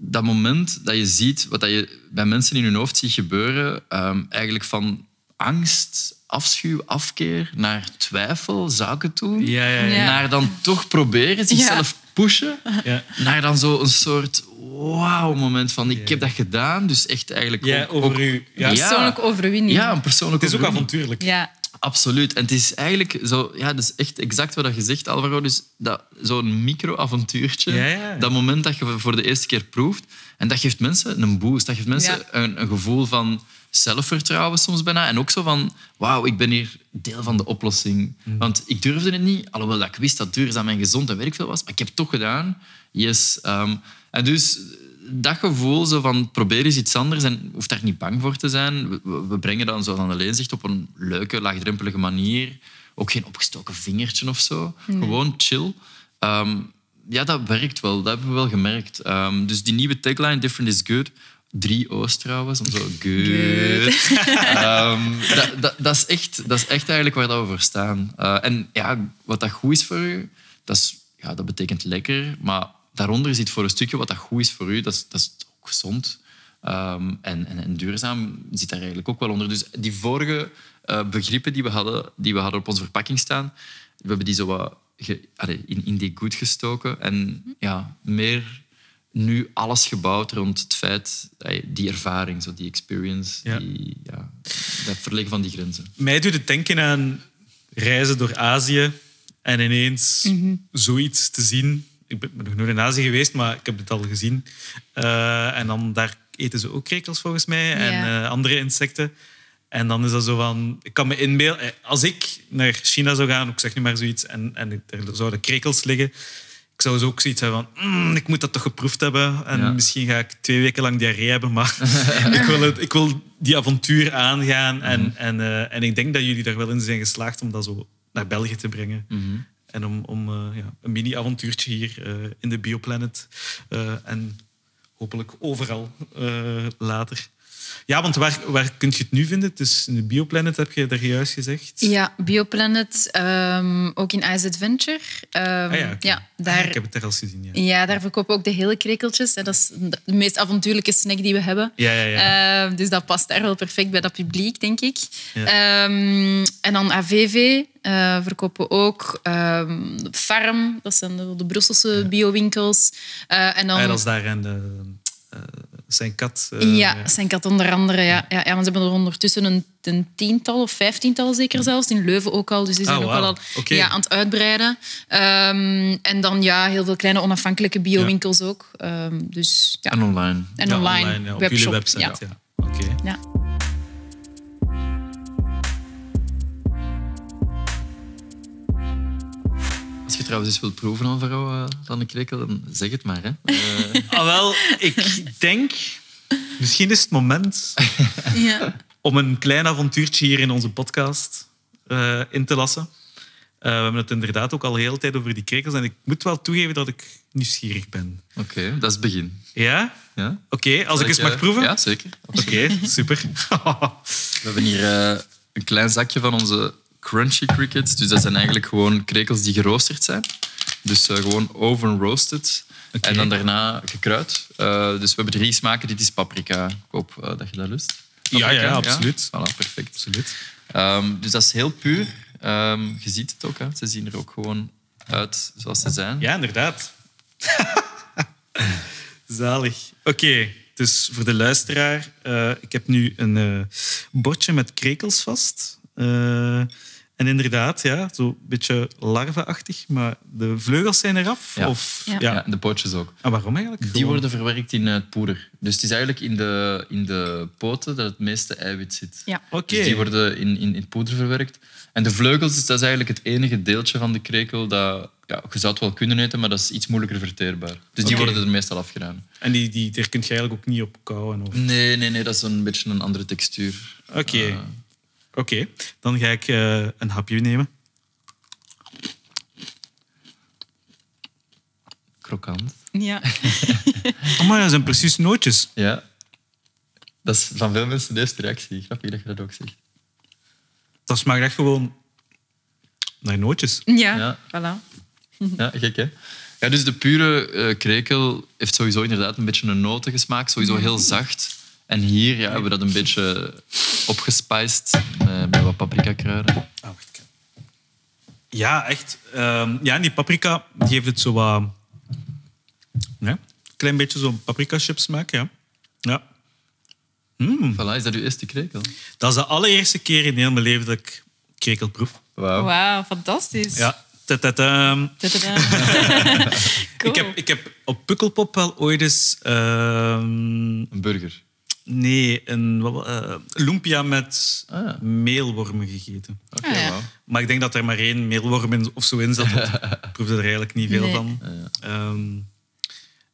dat moment dat je ziet wat dat je bij mensen in hun hoofd ziet gebeuren, ehm, eigenlijk van angst, afschuw, afkeer naar twijfel, zou ik het doen? Ja, ja, ja. Ja. Naar dan toch proberen, zichzelf pushen, Ja. naar dan zo een soort wauw-moment van ik heb dat gedaan. Dus echt eigenlijk Ja, ook, over ook- u. Ja. Persoonlijke overwinning. Ja, een persoonlijke Het is ook avontuurlijk. Ja. Absoluut. En het is eigenlijk zo, ja, dat is echt exact wat je zegt, Alvaro. Dus dat, zo'n micro-avontuurtje, Ja, ja. dat moment dat je voor de eerste keer proeft, en dat geeft mensen een boost. Dat geeft mensen een, een gevoel van zelfvertrouwen soms bijna. En ook zo van, wauw, ik ben hier deel van de oplossing. Mm. Want ik durfde het niet, alhoewel dat ik wist dat duurzaam en gezond en weet ik veel was, maar ik heb het toch gedaan. Yes. Ehm, en dus dat gevoel zo van probeer eens iets anders en hoeft daar niet bang voor te zijn. We, brengen dat zoals Annelien zegt op een leuke, laagdrempelige manier. Ook geen opgestoken vingertje of zo. Gewoon chill. Ehm, ja, dat werkt wel. Dat hebben we wel gemerkt. Ehm, dus die nieuwe tagline, Different is Good. Drie O's trouwens, om zo good. Ehm, dat, dat, dat, is echt, dat is echt eigenlijk waar dat we voor staan. Eh, en ja, wat dat goed is voor u, dat, is, ja, dat betekent lekker. Maar daaronder zit voor een stukje wat dat goed is voor u, dat is, dat is ook gezond. Ehm, en, en, en duurzaam zit daar eigenlijk ook wel onder. Dus die vorige eh, begrippen die we, hadden, die we hadden op onze verpakking staan, we hebben die zo wat ge- allee, in, in die goed gestoken. En ja, meer nu alles gebouwd rond het feit, die ervaring, zo die experience, Ja. die, ja, dat verleggen van die grenzen. Mij doet het denken aan reizen door Azië en ineens zoiets te zien. Ik ben nog nooit in Azië geweest, maar ik heb het al gezien. Eh, en dan daar eten ze ook krekels volgens mij en Ja. eh, andere insecten. En dan is dat zo van... Ik kan me inbeelden... eh, Als ik naar China zou gaan, ik zeg nu maar zoiets, en, en er zouden krekels liggen, ik zou zo ook zoiets hebben van... "Mm, ik moet dat toch geproefd hebben. En Ja. misschien ga ik twee weken lang diarree hebben, maar ik, wil het, ik wil die avontuur aangaan. En, en, eh, en ik denk dat jullie daar wel in zijn geslaagd om dat zo naar België te brengen. En om, om eh, ja, een mini-avontuurtje hier eh, in de Bioplanet. eh, en hopelijk overal later. Ja, want waar, waar kun je het nu vinden? Dus in de Bioplanet heb je daar juist gezegd. Ja, Bioplanet, ehm, ook in Ice Adventure. Ehm, Ah ja, ja, Ah, daar, ik heb het daar al gezien, ja. ja, daar verkopen we ook de hele krekeltjes. hè. Dat is de meest avontuurlijke snack die we hebben. Ja, ja, ja. Ehm, dus dat past daar wel perfect bij dat publiek, denk ik. Ja. En dan AVV eh, verkopen we ook. Ehm, Farm, dat zijn de, de Brusselse biowinkels. Eh, en dan, Ah, dat is daar in de, eh, zijn kat. eh, ja, zijn kat onder andere. Ja. Ja, ja, want ze hebben er ondertussen een, een tiental of vijftiental zeker zelfs. In Leuven ook al. Dus die zijn Ah, ook wauw. wel al ja, aan het uitbreiden. Ehm, en dan ja, heel veel kleine onafhankelijke biowinkels ook. Ehm, dus ja. En online. En ja, online, ja, op webshop. jullie website. Ja. Ja. Oké. Ja. Trouwens eens wilt proeven, Alvaro, uh, dan een krekel, dan zeg het maar. Hè. Eh, Ah, wel, ik denk... Misschien is het moment Ja. om een klein avontuurtje hier in onze podcast eh, in te lassen. Eh, we hebben het inderdaad ook al de hele tijd over die krekels. En ik moet wel toegeven dat ik nieuwsgierig ben. Oké, dat is het begin. Ja? Ja? Oké, als ik eens eh, mag proeven? Ja, zeker. Oké, super. We hebben hier eh, een klein zakje van onze crunchy crickets. Dus dat zijn eigenlijk gewoon krekels die geroosterd zijn. Dus eh, gewoon oven roasted. En dan daarna gekruid. Eh, dus we hebben drie smaken. Dit is paprika. Ik hoop eh, dat je dat lust. Ja, Paprika, ja, absoluut. Voilà, perfect. Absoluut. Ehm, dus dat is heel puur. Ehm, je ziet het ook. Hè. Ze zien er ook gewoon uit zoals ze zijn. Ja, inderdaad. Zalig. Oké, dus voor de luisteraar, ik heb nu een bordje met krekels vast. Eh, en inderdaad, ja, zo'n beetje larve-achtig, maar de vleugels zijn eraf. Ja. Of, Ja. ja. Ja, de pootjes ook. En waarom eigenlijk? Die Gewoon- worden verwerkt in het poeder. Dus het is eigenlijk in de, in de poten dat het meeste eiwit zit. Ja. Oké. Dus die worden in, in, in het poeder verwerkt. En de vleugels, dat is eigenlijk het enige deeltje van de krekel dat... Ja, je zou het wel kunnen eten, maar dat is iets moeilijker verteerbaar. Dus die worden er meestal afgedaan. En die, die, daar kun je eigenlijk ook niet op kouwen. Of... Nee, nee, nee, dat is een beetje een andere textuur. Oké, Eh, Oké, dan ga ik eh, een hapje nemen. krokant. Ja. Oh, maar dat zijn precies nootjes. Ja. Dat is van veel mensen de eerste reactie. Grappig dat je dat ook zegt. Dat smaakt echt gewoon naar nootjes. Ja, Ja. voilà. Ja, gek hè? Ja, dus de pure eh, krekel heeft sowieso inderdaad een beetje een notengesmaak. Sowieso heel zacht. En hier ja, hebben we dat een beetje opgespiced met, met wat paprikakruiden. Ah, wacht. kijk. Ja, echt. ehm, ja, en die paprika die heeft het zo wat... Ja, een klein beetje zo'n paprika chip smaak, ja. Ja. Mm, Voilà, is dat uw eerste krekel? dat is de allereerste keer in heel mijn leven dat ik krekel proef. Wauw. Wauw, fantastisch. Ja. Tadadam. Tadada. cool. Ik, heb, ik heb op Pukkelpop wel ooit eens... ehm, Een burger. Nee, een eh, lumpia met Ah. meelwormen gegeten. Oké, Ah, ja. Maar ik denk dat er maar één meelworm in, of zo in zat. Ik proefde er eigenlijk niet veel Nee. van. Ehm,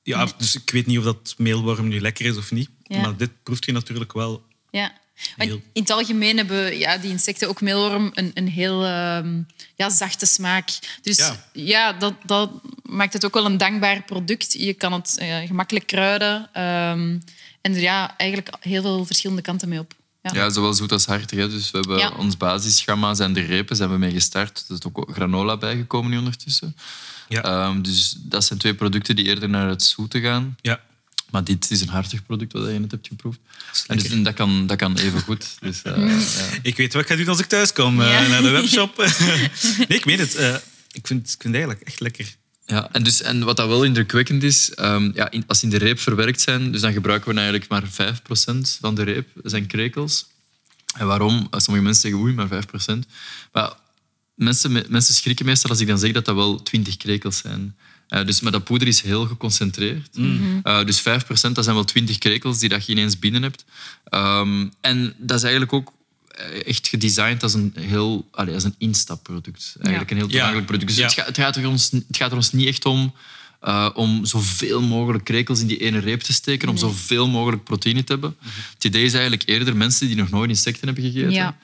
ja, dus ik weet niet of dat meelworm nu lekker is of niet. Ja. Maar dit proeft je natuurlijk wel. Ja. Want Heel- in het algemeen hebben ja, die insecten, ook meelworm, een, een heel ehm, ja, zachte smaak. Dus Ja. ja, dat, dat maakt het ook wel een dankbaar product. Je kan het eh, gemakkelijk kruiden. ehm, en er ja, eigenlijk heel veel verschillende kanten mee op. Ja. Ja, zowel zoet als hartig. Hè. Dus we hebben Ja. ons basisgamma zijn de repen, zijn we mee gestart. Er is ook granola bijgekomen nu ondertussen. Ja. Ehm, dus dat zijn twee producten die eerder naar het zoete gaan. Ja. Maar dit is een hartig product wat je net hebt geproefd. En dus, dat, kan, dat kan even goed. Dus, eh, Mm. ja. Ik weet wat ik ga doen als ik thuis kom eh, naar de webshop. nee, ik meen het. eh, ik, vind, ik vind het eigenlijk echt lekker. Ja, en, dus, en wat dat wel indrukwekkend is, ehm, ja, in, als die in de reep verwerkt zijn, dus dan gebruiken we eigenlijk maar 5% van de reep, zijn krekels. En waarom? Eh, Sommige mensen zeggen, oei, maar 5%. Maar mensen, me- mensen schrikken meestal als ik dan zeg dat dat wel 20 krekels zijn. Eh, dus, maar dat poeder is heel geconcentreerd. Eh, dus 5% dat zijn wel 20 krekels die dat je ineens binnen hebt. Ehm, en dat is eigenlijk ook echt gedesigned als een heel allee, als een instapproduct. Eigenlijk een heel Ja. toegankelijk product. Dus Ja. het, gaat, het, gaat er ons, het gaat er ons niet echt om eh, om zoveel mogelijk krekels in die ene reep te steken, om zoveel mogelijk proteïne te hebben. Het idee is eigenlijk eerder mensen die nog nooit insecten hebben gegeten. Ja.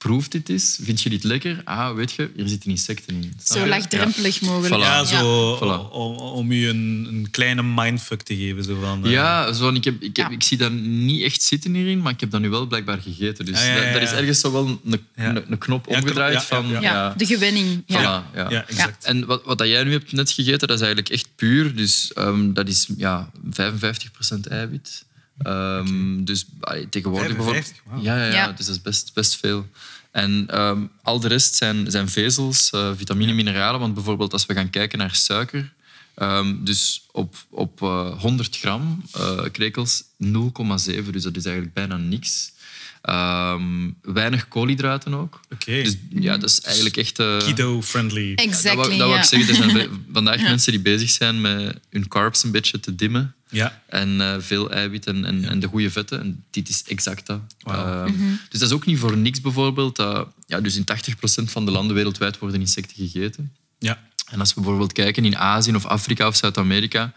Proef dit eens. Vind je dit lekker? Ah, weet je, hier zitten insecten in. Zo je? laagdrempelig mogelijk. Voilà. Ja, zo Voilà. om, om u een, een kleine mindfuck te geven. Zo van, eh, Ja, zo, ik, heb, ik, heb, Ja. ik zie dat niet echt zitten hierin, maar ik heb dat nu wel blijkbaar gegeten. Dus Ja, ja, ja, dat- dat is ergens zo wel een, Ja. een, een knop Ja, omgedraaid knop, ja, van... ja, Ja, ja, de gewenning. Ja. voilà, ja. ja, exact. En wat, wat dat jij nu hebt net gegeten, dat is eigenlijk echt puur. Dus ehm, dat is ja, 55% eiwit. Ehm, Dus allee, tegenwoordig 55, bijvoorbeeld... Ja, ja, ja, Ja. dus dat is best, best veel. En ehm, al de rest zijn, zijn vezels, eh, vitamine, mineralen. Want bijvoorbeeld als we gaan kijken naar suiker... ehm, dus op, op eh, 100 gram eh, krekels 0,7. Dus dat is eigenlijk bijna niks. Ehm, weinig koolhydraten ook. Oké. Dus ja, dat is eigenlijk echt... eh, Keto-friendly. dat Exactly, wou, dat wou ja. ik zeggen. Er zijn vandaag mensen die bezig zijn met hun carbs een beetje te dimmen. Ja. En eh, veel eiwit en, en, en de goede vetten. En dit is exact dat. Ehm, Dus dat is ook niet voor niks bijvoorbeeld. Dat, ja, dus in 80% van de landen wereldwijd worden insecten gegeten. Ja. En als we bijvoorbeeld kijken in Azië of Afrika of Zuid-Amerika,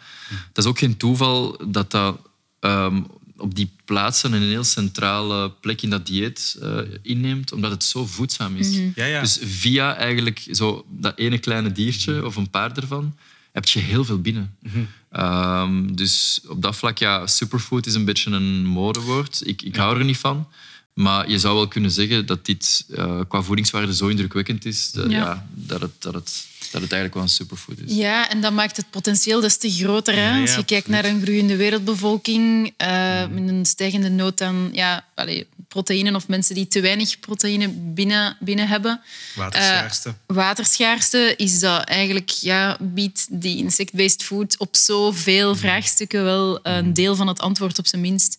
dat is ook geen toeval dat dat ehm, op die plaatsen een heel centrale plek in dat dieet eh, inneemt, omdat het zo voedzaam is. Ja, ja. Dus via eigenlijk zo dat ene kleine diertje of een paar ervan, heb je heel veel binnen. Ehm, dus op dat vlak, ja, superfood is een beetje een modewoord. Ik, ik hou er niet van. Maar je zou wel kunnen zeggen dat dit uh, qua voedingswaarde zo indrukwekkend is dat, Ja. ja. dat, het, dat, het, dat het eigenlijk wel een superfood is. Ja, en dat maakt het potentieel des te groter. Hè? Ja, ja, Als je kijkt naar een groeiende wereldbevolking, eh, met een stijgende nood aan ja, allee, proteïnen of mensen die te weinig proteïne binnen, binnen hebben. Waterschaarste. Eh, waterschaarste is dat eigenlijk, ja, biedt die insect-based food op zoveel vraagstukken wel een deel van het antwoord op zijn minst.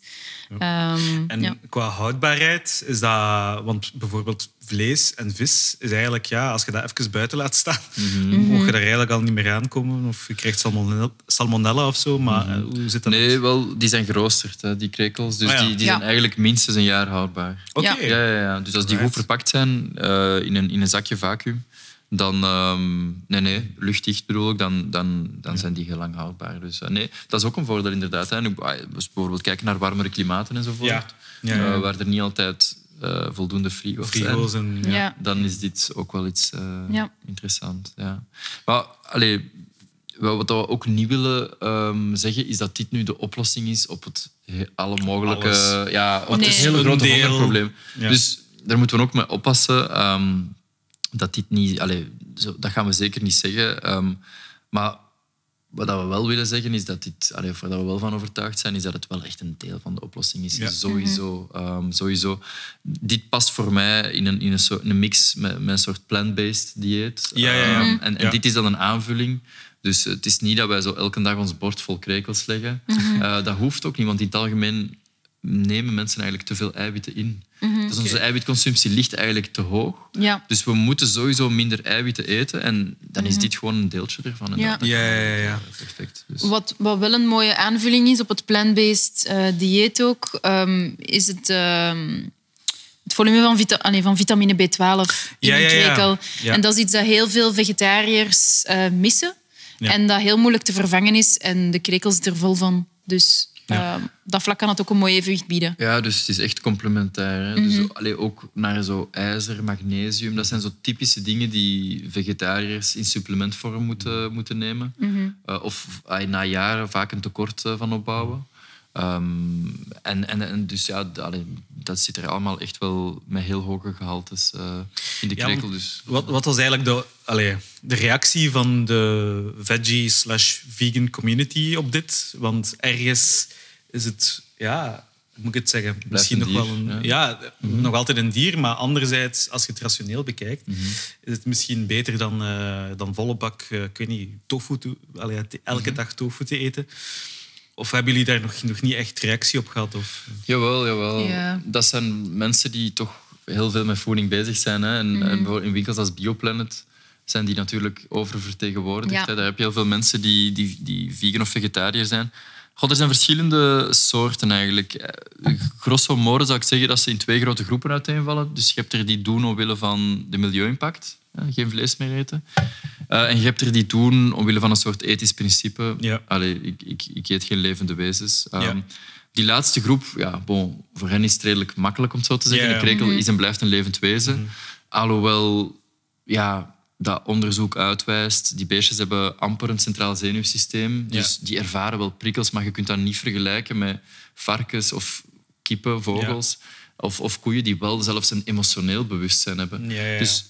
Ehm, En ja. qua houdbaarheid is dat... Want bijvoorbeeld vlees en vis is eigenlijk... Ja, als je dat even buiten laat staan, Mhm. mocht je er eigenlijk al niet meer aankomen. Of je krijgt salmonella, salmonella of zo. Maar eh, hoe zit dat? Nee, wel, die zijn geroosterd, hè, die krekels. Dus Ah, ja. die, die Ja. zijn eigenlijk minstens een jaar houdbaar. Oké. Ja. Ja, ja, ja. Dus als die goed verpakt zijn eh, in, een, in een zakje vacuüm, dan... ehm, nee, nee, luchtdicht bedoel ik, dan, dan, dan zijn die heel lang houdbaar. Dus eh, nee, dat is ook een voordeel inderdaad. Hè. Nu, ah, dus bijvoorbeeld kijken naar warmere klimaten enzovoort, Ja. Ja, ja. eh, waar er niet altijd eh, voldoende frigo's zijn. Frigo's en... Ja. Ja. dan is dit ook wel iets eh, Ja. interessant. Ja. Maar allee, wat we ook niet willen ehm, zeggen, is dat dit nu de oplossing is op het he- alle mogelijke... Alles. Ja, op Nee. het hele Een grote. Ja. Dus daar moeten we ook mee oppassen ehm, dat dit niet... Allee, zo, dat gaan we zeker niet zeggen. ehm, maar wat we wel willen zeggen is dat dit, waar dat we wel van overtuigd zijn, is dat het wel echt een deel van de oplossing is. Ja. Sowieso, ehm, sowieso. Dit past voor mij in een, in een, soort, een mix met, met een soort plant-based dieet. Ja, ja, ja. Ehm, Mhm. en en Ja. dit is dan een aanvulling. Dus het is niet dat wij zo elke dag ons bord vol krekels leggen. Eh, dat hoeft ook niet, want in het algemeen nemen mensen eigenlijk te veel eiwitten in. Dus onze eiwitconsumptie ligt eigenlijk te hoog. Ja. Dus we moeten sowieso minder eiwitten eten. En dan is dit gewoon een deeltje ervan. En Ja. dat- dat Ja, ja, ja, ja. Perfect. Dus. Wat, wat wel een mooie aanvulling is op het plant-based eh, dieet ook, ehm, is het, ehm, het volume van, vita allee, van vitamine B12 in Ja, de ja, ja. krekel. Ja. En dat is iets dat heel veel vegetariërs eh, missen. Ja. En dat heel moeilijk te vervangen is. En de krekel zit er vol van. Dus Ja. ehm, dat vlak kan het ook een mooi evenwicht bieden. Ja, dus het is echt complementair. Hè? Mhm. Dus allee, ook naar zo ijzer, magnesium. Dat zijn zo typische dingen die vegetariërs in supplementvorm moeten, moeten nemen. Mhm. Eh, of na jaren vaak een tekort eh, van opbouwen. Ehm, en, en, en dus ja, d- allee, dat zit er allemaal echt wel met heel hoge gehaltes eh, in de krekel. Dus. Wat, wat was eigenlijk de, allee, de reactie van de veggie slash vegan community op dit? Want ergens is het, ja, hoe moet ik het zeggen? Misschien nog wel een, ja. ja, nog altijd een dier, maar anderzijds, als je het rationeel bekijkt, is het misschien beter dan, eh, dan volle bak, eh, ik weet niet, tofu, elke dag tofu te eten. Of hebben jullie daar nog, nog niet echt reactie op gehad? Of? Jawel, jawel. Ja. Dat zijn mensen die toch heel veel met voeding bezig zijn. Hè. En, Mhm. en bijvoorbeeld in winkels als Bioplanet zijn die natuurlijk oververtegenwoordigd. Ja. Hè. Daar heb je heel veel mensen die, die, die vegan of vegetariër zijn. God, er zijn verschillende soorten eigenlijk. Eh, Grosso modo zou ik zeggen dat ze in twee grote groepen uiteenvallen. Dus je hebt er die doen omwille van de milieu-impact, hè, geen vlees meer eten. Eh, en je hebt er die doen omwille van een soort ethisch principe. Ja. Allee, ik, ik, ik eet geen levende wezens. Ja. Ehm, Die laatste groep, ja, bon, voor hen is het redelijk makkelijk om het zo te zeggen. Ja, ja. De krekel is en blijft een levend wezen. Alhoewel ja, dat onderzoek uitwijst, die beestjes hebben amper een centraal zenuwsysteem. Dus die ervaren wel prikkels, maar je kunt dat niet vergelijken met varkens of kippen, vogels. Of, of koeien die wel zelfs een emotioneel bewustzijn hebben. Ja, ja, ja. Dus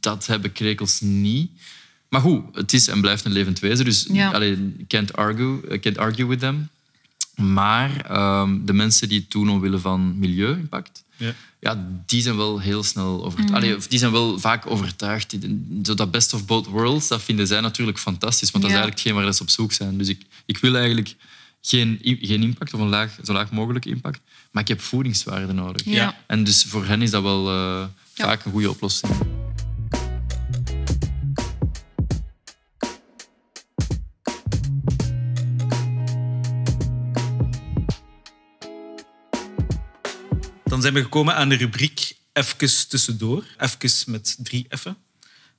dat hebben krekels niet. Maar goed, het is en blijft een levend wezen. Dus Ja. allee, can't argue, I can't argue with them. Maar ehm, de mensen die het doen omwille van milieu-impact, Ja. ja, die zijn wel heel snel overtuigd. Allee, of die zijn wel vaak overtuigd. Zo dat best of both worlds, dat vinden zij natuurlijk fantastisch. Want dat is eigenlijk hetgeen waar ze op zoek zijn. Dus ik, ik wil eigenlijk geen, geen impact, of een laag, zo laag mogelijk impact. Maar ik heb voedingswaarde nodig. Ja. En dus voor hen is dat wel eh, Ja. vaak een goede oplossing. Dan zijn we gekomen aan de rubriek Even tussendoor. Even met drie F'en.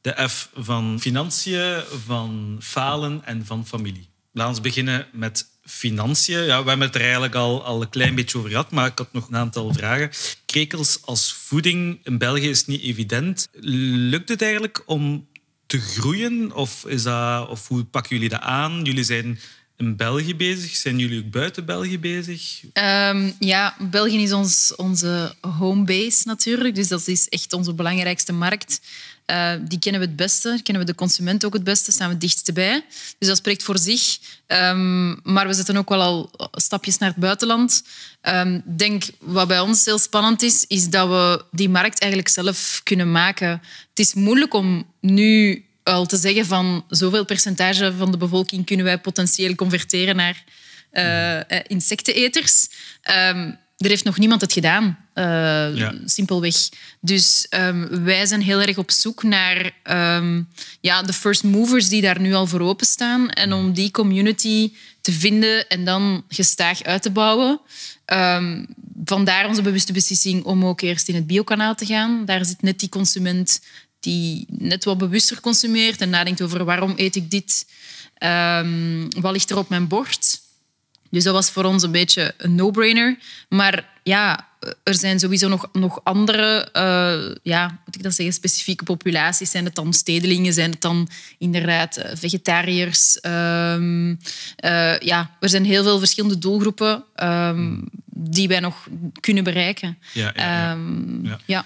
De F van financiën, van falen en van familie. Laten we beginnen met financiën. Ja, we hebben het er eigenlijk al, al een klein beetje over gehad, maar ik had nog een aantal vragen. Krekels als voeding in België is niet evident. Lukt het eigenlijk om te groeien? Of, is dat, of hoe pakken jullie dat aan? Jullie zijn in België bezig? Zijn jullie ook buiten België bezig? Ehm, ja, België is ons, onze homebase natuurlijk. Dus dat is echt onze belangrijkste markt. Uh, die kennen we het beste, kennen we de consument ook het beste, staan we het dichtst bij. Dus dat spreekt voor zich. Um, maar we zetten ook wel al stapjes naar het buitenland. Ik um, denk, wat bij ons heel spannend is, is dat we die markt eigenlijk zelf kunnen maken. Het is moeilijk om nu al te zeggen van zoveel percentage van de bevolking kunnen wij potentieel converteren naar uh, insecteneters. Um, er heeft nog niemand het gedaan, uh, ja. simpelweg. Dus um, wij zijn heel erg op zoek naar um, ja, de first movers die daar nu al voor openstaan. En om die community te vinden en dan gestaag uit te bouwen. Um, vandaar onze bewuste beslissing om ook eerst in het biokanaal te gaan. Daar zit net die consument die net wat bewuster consumeert en nadenkt over waarom eet ik dit, um, wat ligt er op mijn bord. Dus dat was voor ons een beetje een no-brainer. Maar ja, er zijn sowieso nog, nog andere, uh, ja, moet ik dat zeggen, specifieke populaties. Zijn het dan stedelingen? Zijn het dan inderdaad uh, vegetariërs? Um, uh, ja, er zijn heel veel verschillende doelgroepen um, die wij nog kunnen bereiken. Ja, ja, ja. Um, ja.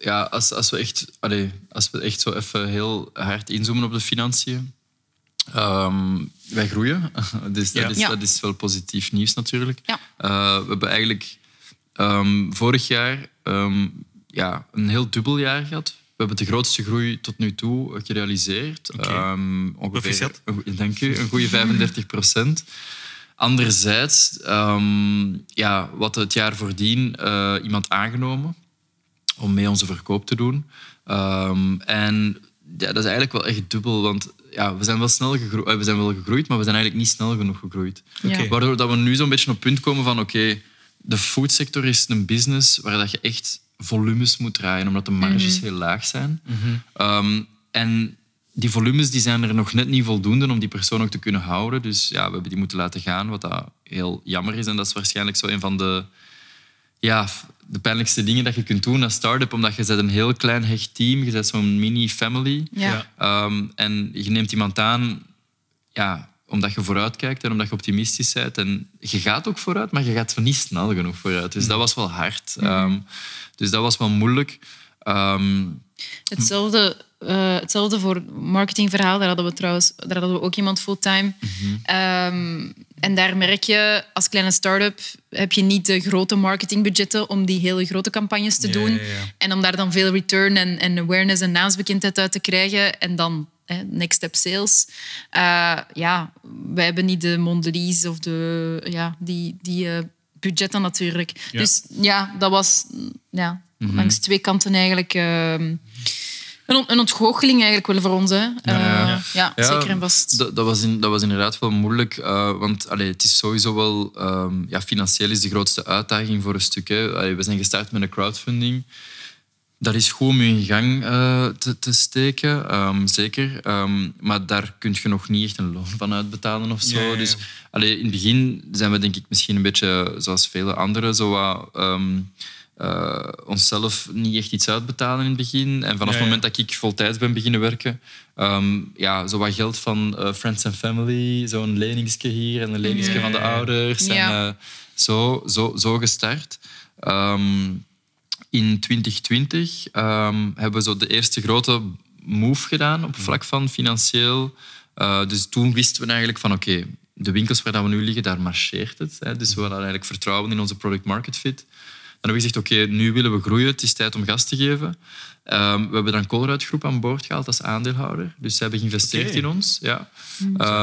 Ja. als, als, we echt, allee, als we echt zo even heel hard inzoomen op de financiën. Um, wij groeien, dus dat, is, ja. dat is wel positief nieuws natuurlijk. Ja. Uh, we hebben eigenlijk um, vorig jaar um, ja, een heel dubbel jaar gehad. We hebben de grootste groei tot nu toe gerealiseerd. Okay. ongeveer, dank u, een goede 35 procent. Anderzijds, ja, wat het jaar voordien uh, iemand aangenomen om mee onze verkoop te doen. en ja, dat is eigenlijk wel echt dubbel, want ja, we zijn wel snel gegroeid, we zijn wel gegroeid, maar we zijn eigenlijk niet snel genoeg gegroeid. Okay. Waardoor dat we nu zo'n beetje op het punt komen van oké, okay, de foodsector is een business waar dat je echt volumes moet draaien, omdat de marges mm -hmm. heel laag zijn. Mm -hmm. um, en die volumes die zijn er nog net niet voldoende om die persoon ook te kunnen houden. Dus ja, we hebben die moeten laten gaan, wat dat heel jammer is. En dat is waarschijnlijk zo een van de ja, de pijnlijkste dingen dat je kunt doen als start-up, omdat je bent een heel klein hecht team, je bent zo'n mini-family. Ja. Um, en je neemt iemand aan ja, omdat je vooruit kijkt en omdat je optimistisch bent. En je gaat ook vooruit, maar je gaat niet snel genoeg vooruit. Dus dat was wel hard. Mhm. Um, dus dat was wel moeilijk. Um, hetzelfde, uh, hetzelfde voor marketingverhaal. Daar hadden we trouwens daar hadden we ook iemand fulltime. Mhm. Um, en daar merk je, als kleine start-up heb je niet de grote marketingbudgetten om die hele grote campagnes te Ja, doen. ja, ja. En om daar dan veel return en, en awareness en naamsbekendheid uit te krijgen. En dan hè, next step sales. Uh, ja, wij hebben niet de Mondelez of de, ja, die, die uh, budgetten natuurlijk. Dus ja, dat was ja, Mhm. langs twee kanten eigenlijk... Uh, een, een ontgoocheling eigenlijk wel voor ons. Hè. Ja, Uh, ja, ja, Ja, zeker en vast. Dat, dat, was in, dat was inderdaad wel moeilijk, uh, want allee, het is sowieso wel... Um, ja, financieel is de grootste uitdaging voor een stuk. Hè. Allee, we zijn gestart met een crowdfunding. Dat is goed om je in gang uh, te, te, steken, um, zeker. Um, maar daar kun je nog niet echt een loon van uitbetalen of zo. Ja, ja, ja. Dus allee, in het begin zijn we denk ik misschien een beetje zoals vele anderen... Zo wat, uh, onszelf niet echt iets uitbetalen in het begin. En vanaf Ja, ja. het moment dat ik voltijds ben beginnen werken, um, ja, zo wat geld van uh, friends and family, zo'n leningske hier en een leningske Ja, van de ouders. Ja. En uh, zo, zo, zo gestart. Um, in 2020 um, hebben we zo de eerste grote move gedaan op vlak van financieel. Uh, dus toen wisten we eigenlijk van oké, okay, de winkels waar dat we nu liggen, daar marcheert het. Hè. Dus we hadden eigenlijk vertrouwen in onze product market fit. Dan hebben we gezegd, oké, okay, nu willen we groeien, het is tijd om gas te geven. Um, we hebben dan Colruyt Groep aan boord gehaald als aandeelhouder. Dus ze hebben geïnvesteerd in ons. Ja.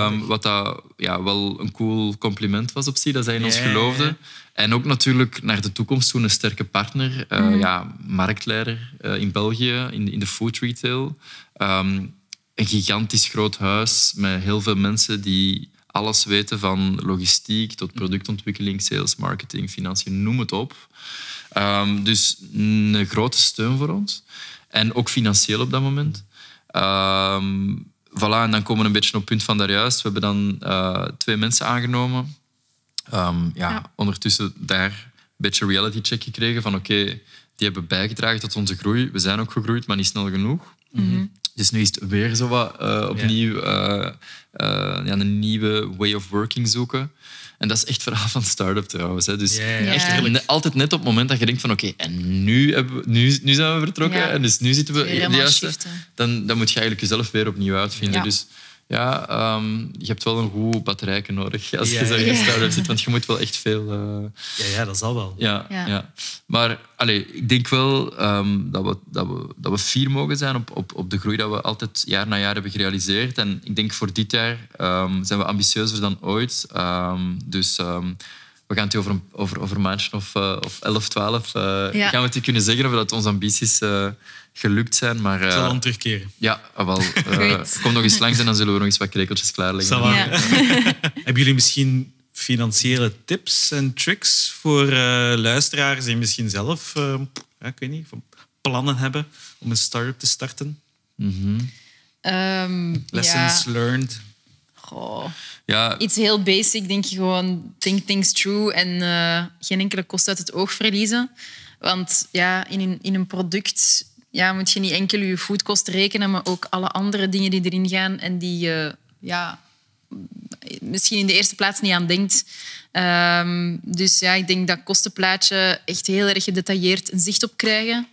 Um, wat dat, ja, wel een cool compliment was op zich, dat zij in ons geloofden. En ook natuurlijk naar de toekomst toe een sterke partner. Uh, ja, marktleider uh, in België, in, in de food retail. Um, een gigantisch groot huis met heel veel mensen die alles weten van logistiek tot productontwikkeling, sales, marketing, financiën, noem het op. Um, dus een grote steun voor ons. En ook financieel op dat moment. Um, voilà, en dan komen we een beetje op het punt van daarjuist. We hebben dan uh, twee mensen aangenomen. Um, ja, Ja. Ondertussen daar een beetje reality check gekregen van oké, okay, die hebben bijgedragen tot onze groei. We zijn ook gegroeid, maar niet snel genoeg. Dus nu is het weer zo wat eh, opnieuw eh, eh, ja, een nieuwe way of working zoeken. En dat is echt verhaal van start-up trouwens. Hè. Dus echt ne- altijd net op het moment dat je denkt van oké, en nu, hebben we, nu, nu zijn we vertrokken Ja. en dus nu zitten we Weer de juiste. Dan, dan moet je eigenlijk jezelf weer opnieuw uitvinden. Ja. Dus ja, ehm, je hebt wel een goed batterijke nodig als Ja, je zo in een start-up zit, want je moet wel echt veel... eh, Ja, ja, dat zal wel. ja, Ja. ja. Maar allee, ik denk wel ehm, dat, we, dat, we, dat we fier mogen zijn op, op, op de groei dat we altijd jaar na jaar hebben gerealiseerd. En ik denk voor dit jaar ehm, zijn we ambitieuzer dan ooit. Ehm, dus ehm, we gaan het over, een- over, over een maandje of, eh, of 11, 12 eh, Ja. gaan we het kunnen zeggen of dat onze ambities eh, gelukt zijn. Maar Ik eh, zal dan terugkeren. ja, ah, wel. eh, kom nog eens langs en dan zullen we nog eens wat krekeltjes klaarleggen. Ja. Hebben jullie misschien financiële tips en tricks voor eh, luisteraars die misschien zelf, eh, ja, ik weet niet, plannen hebben om een start-up te starten? Ehm, Lessons ja. learned. Goh. Ja, Iets heel basic, denk je gewoon think things through en eh, geen enkele kost uit het oog verliezen. Want ja, in een, in een product ja, moet je niet enkel je foodkosten rekenen, maar ook alle andere dingen die erin gaan en die je ja, misschien in de eerste plaats niet aan denkt. Ehm, dus ja, ik denk dat kostenplaatje echt heel erg gedetailleerd een zicht op krijgen.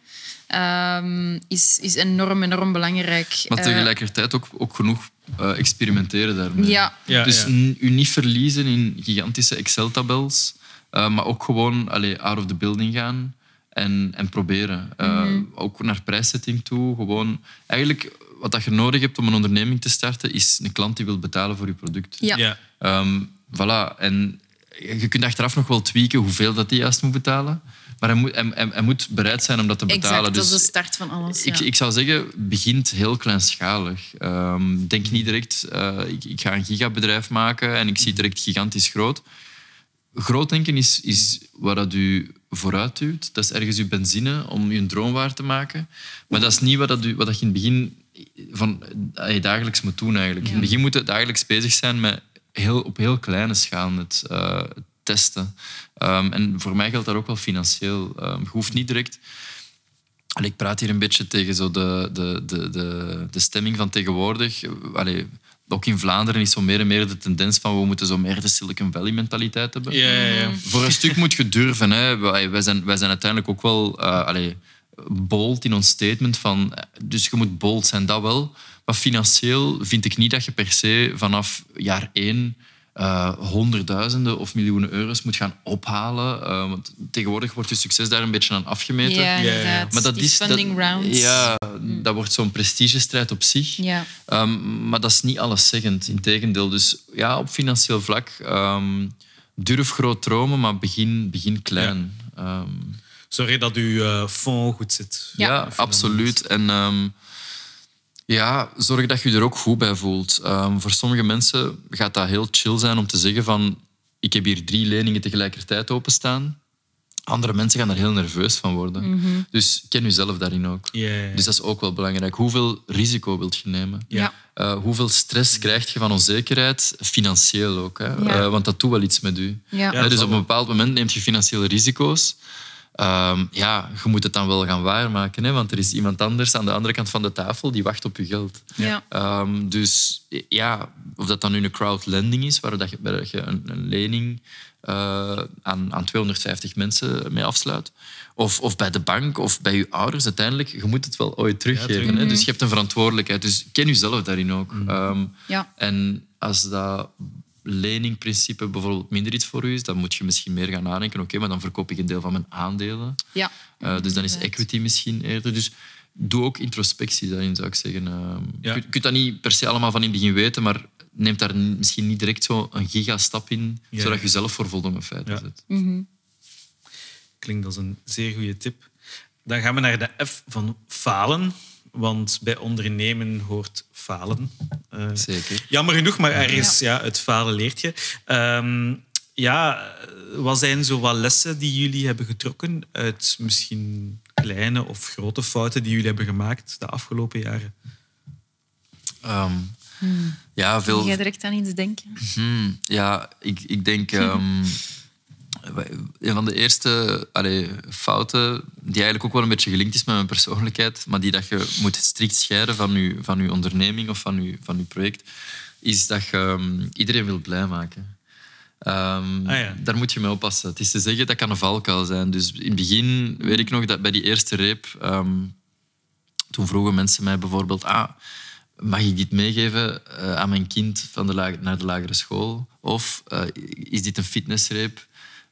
Ehm, is, is enorm, enorm belangrijk. Maar Eh, tegelijkertijd ook, ook genoeg eh, experimenteren daarmee. ja, Ja, dus ja. u niet verliezen in gigantische Excel-tabels, eh, maar ook gewoon allee, out of the building gaan en, en proberen. Mhm. Ook naar prijszetting toe. Gewoon, eigenlijk, wat dat je nodig hebt om een onderneming te starten, is een klant die wil betalen voor je product. ja. Ja. Ehm, voilà. En je kunt achteraf nog wel tweaken hoeveel dat hij juist moet betalen. Maar hij moet, hij, moet bereid zijn om dat te betalen. exact. Dat is Dus de start van alles. ik, ja. ik zou zeggen, begint heel kleinschalig. Ehm, denk niet direct, eh, ik, ik ga een gigabedrijf maken en ik zie direct gigantisch groot. Groot denken is, is waar dat u vooruit duwt. Dat is ergens uw benzine om je droom waar te maken. Maar dat is niet wat, dat u, wat dat je in het begin van, dat je dagelijks moet doen. Eigenlijk. In het begin moet je dagelijks bezig zijn met heel, op heel kleine schaal het eh, testen. Ehm, en voor mij geldt dat ook wel financieel. Ehm, je hoeft niet direct ik praat hier een beetje tegen zo de, de, de, de, de stemming van tegenwoordig. Allee, ook in Vlaanderen is zo meer en meer de tendens van we moeten zo meer de Silicon Valley mentaliteit hebben. Ja, ja, ja. Voor een stuk moet je durven. Hè. Wij, zijn, wij zijn uiteindelijk ook wel eh allee, bold in ons statement van... Dus je moet bold zijn, dat wel. Maar financieel vind ik niet dat je per se vanaf jaar één eh, honderdduizenden of miljoenen euro's moet gaan ophalen. Eh, want tegenwoordig wordt je succes daar een beetje aan afgemeten. Ja, inderdaad. Maar dat Die is funding dat, rounds. Ja, dat wordt zo'n prestigestrijd op zich. Ja. Ehm, maar dat is niet alleszeggend. Integendeel. Dus ja, op financieel vlak ehm, durf groot dromen, maar begin, begin klein. Ja, Sorry dat uw eh fond goed zit. ja. Ja. absoluut. En ehm, ja, zorg dat je je er ook goed bij voelt. Ehm, voor sommige mensen gaat dat heel chill zijn om te zeggen van ik heb hier drie leningen tegelijkertijd openstaan. Andere mensen gaan daar heel nerveus van worden. Dus ken jezelf daarin ook. Ja. Dus dat is ook wel belangrijk. Hoeveel risico wilt je nemen? Ja. Eh, hoeveel stress krijg je van onzekerheid? Financieel ook. Hè? Ja. Eh, want dat doet wel iets met u. Ja. Dat dus op een bepaald moment neemt je financiële risico's. Ehm, ja, je moet het dan wel gaan waarmaken. Hè? Want er is iemand anders aan de andere kant van de tafel die wacht op je geld. Ja. Ehm, dus ja, of dat dan nu een crowdlending is, waar dat je, waar dat je een, een lening eh, aan, aan 250 mensen mee afsluit. Of, of bij de bank of bij je ouders. Uiteindelijk, je moet het wel ooit teruggeven. terug- hè? Dus je hebt een verantwoordelijkheid. Dus ken jezelf daarin ook. Ehm, Ja. en als dat leningprincipe bijvoorbeeld minder iets voor u is, dan moet je misschien meer gaan nadenken. Oké, maar dan verkoop ik een deel van mijn aandelen. Ja. Uh, dus dan is equity misschien eerder. Dus doe ook introspectie daarin, zou ik zeggen. Uh, Ja. je, kunt dat niet per se allemaal van in het begin weten, maar neem daar misschien niet direct zo een gigastap in, Ja. zodat je zelf voor voldongen feiten Ja. zet. Klinkt als een zeer goede tip. Dan gaan we naar de F van falen. Want bij ondernemen hoort falen. Eh, Zeker. Jammer genoeg, maar ergens, ja. het falen leert je. Ehm, ja, wat zijn zo wat lessen die jullie hebben getrokken uit misschien kleine of grote fouten die jullie hebben gemaakt de afgelopen jaren? Ehm, Ja, Wil veel, jij direct aan iets denken? Hmm, ja, ik, ik denk... ehm, een van de eerste allee, fouten, die eigenlijk ook wel een beetje gelinkt is met mijn persoonlijkheid, maar die dat je moet strikt scheiden van je, van uw onderneming of van je, van uw project, is dat je ehm, iedereen wil blij maken. Ehm, Ah, ja. Daar moet je mee oppassen. Het is te zeggen, dat kan een valkuil zijn. Dus in het begin weet ik nog dat bij die eerste reep, ehm, toen vroegen mensen mij bijvoorbeeld, ah, mag ik dit meegeven eh, aan mijn kind van de naar de lagere school? Of eh, is dit een fitnessreep?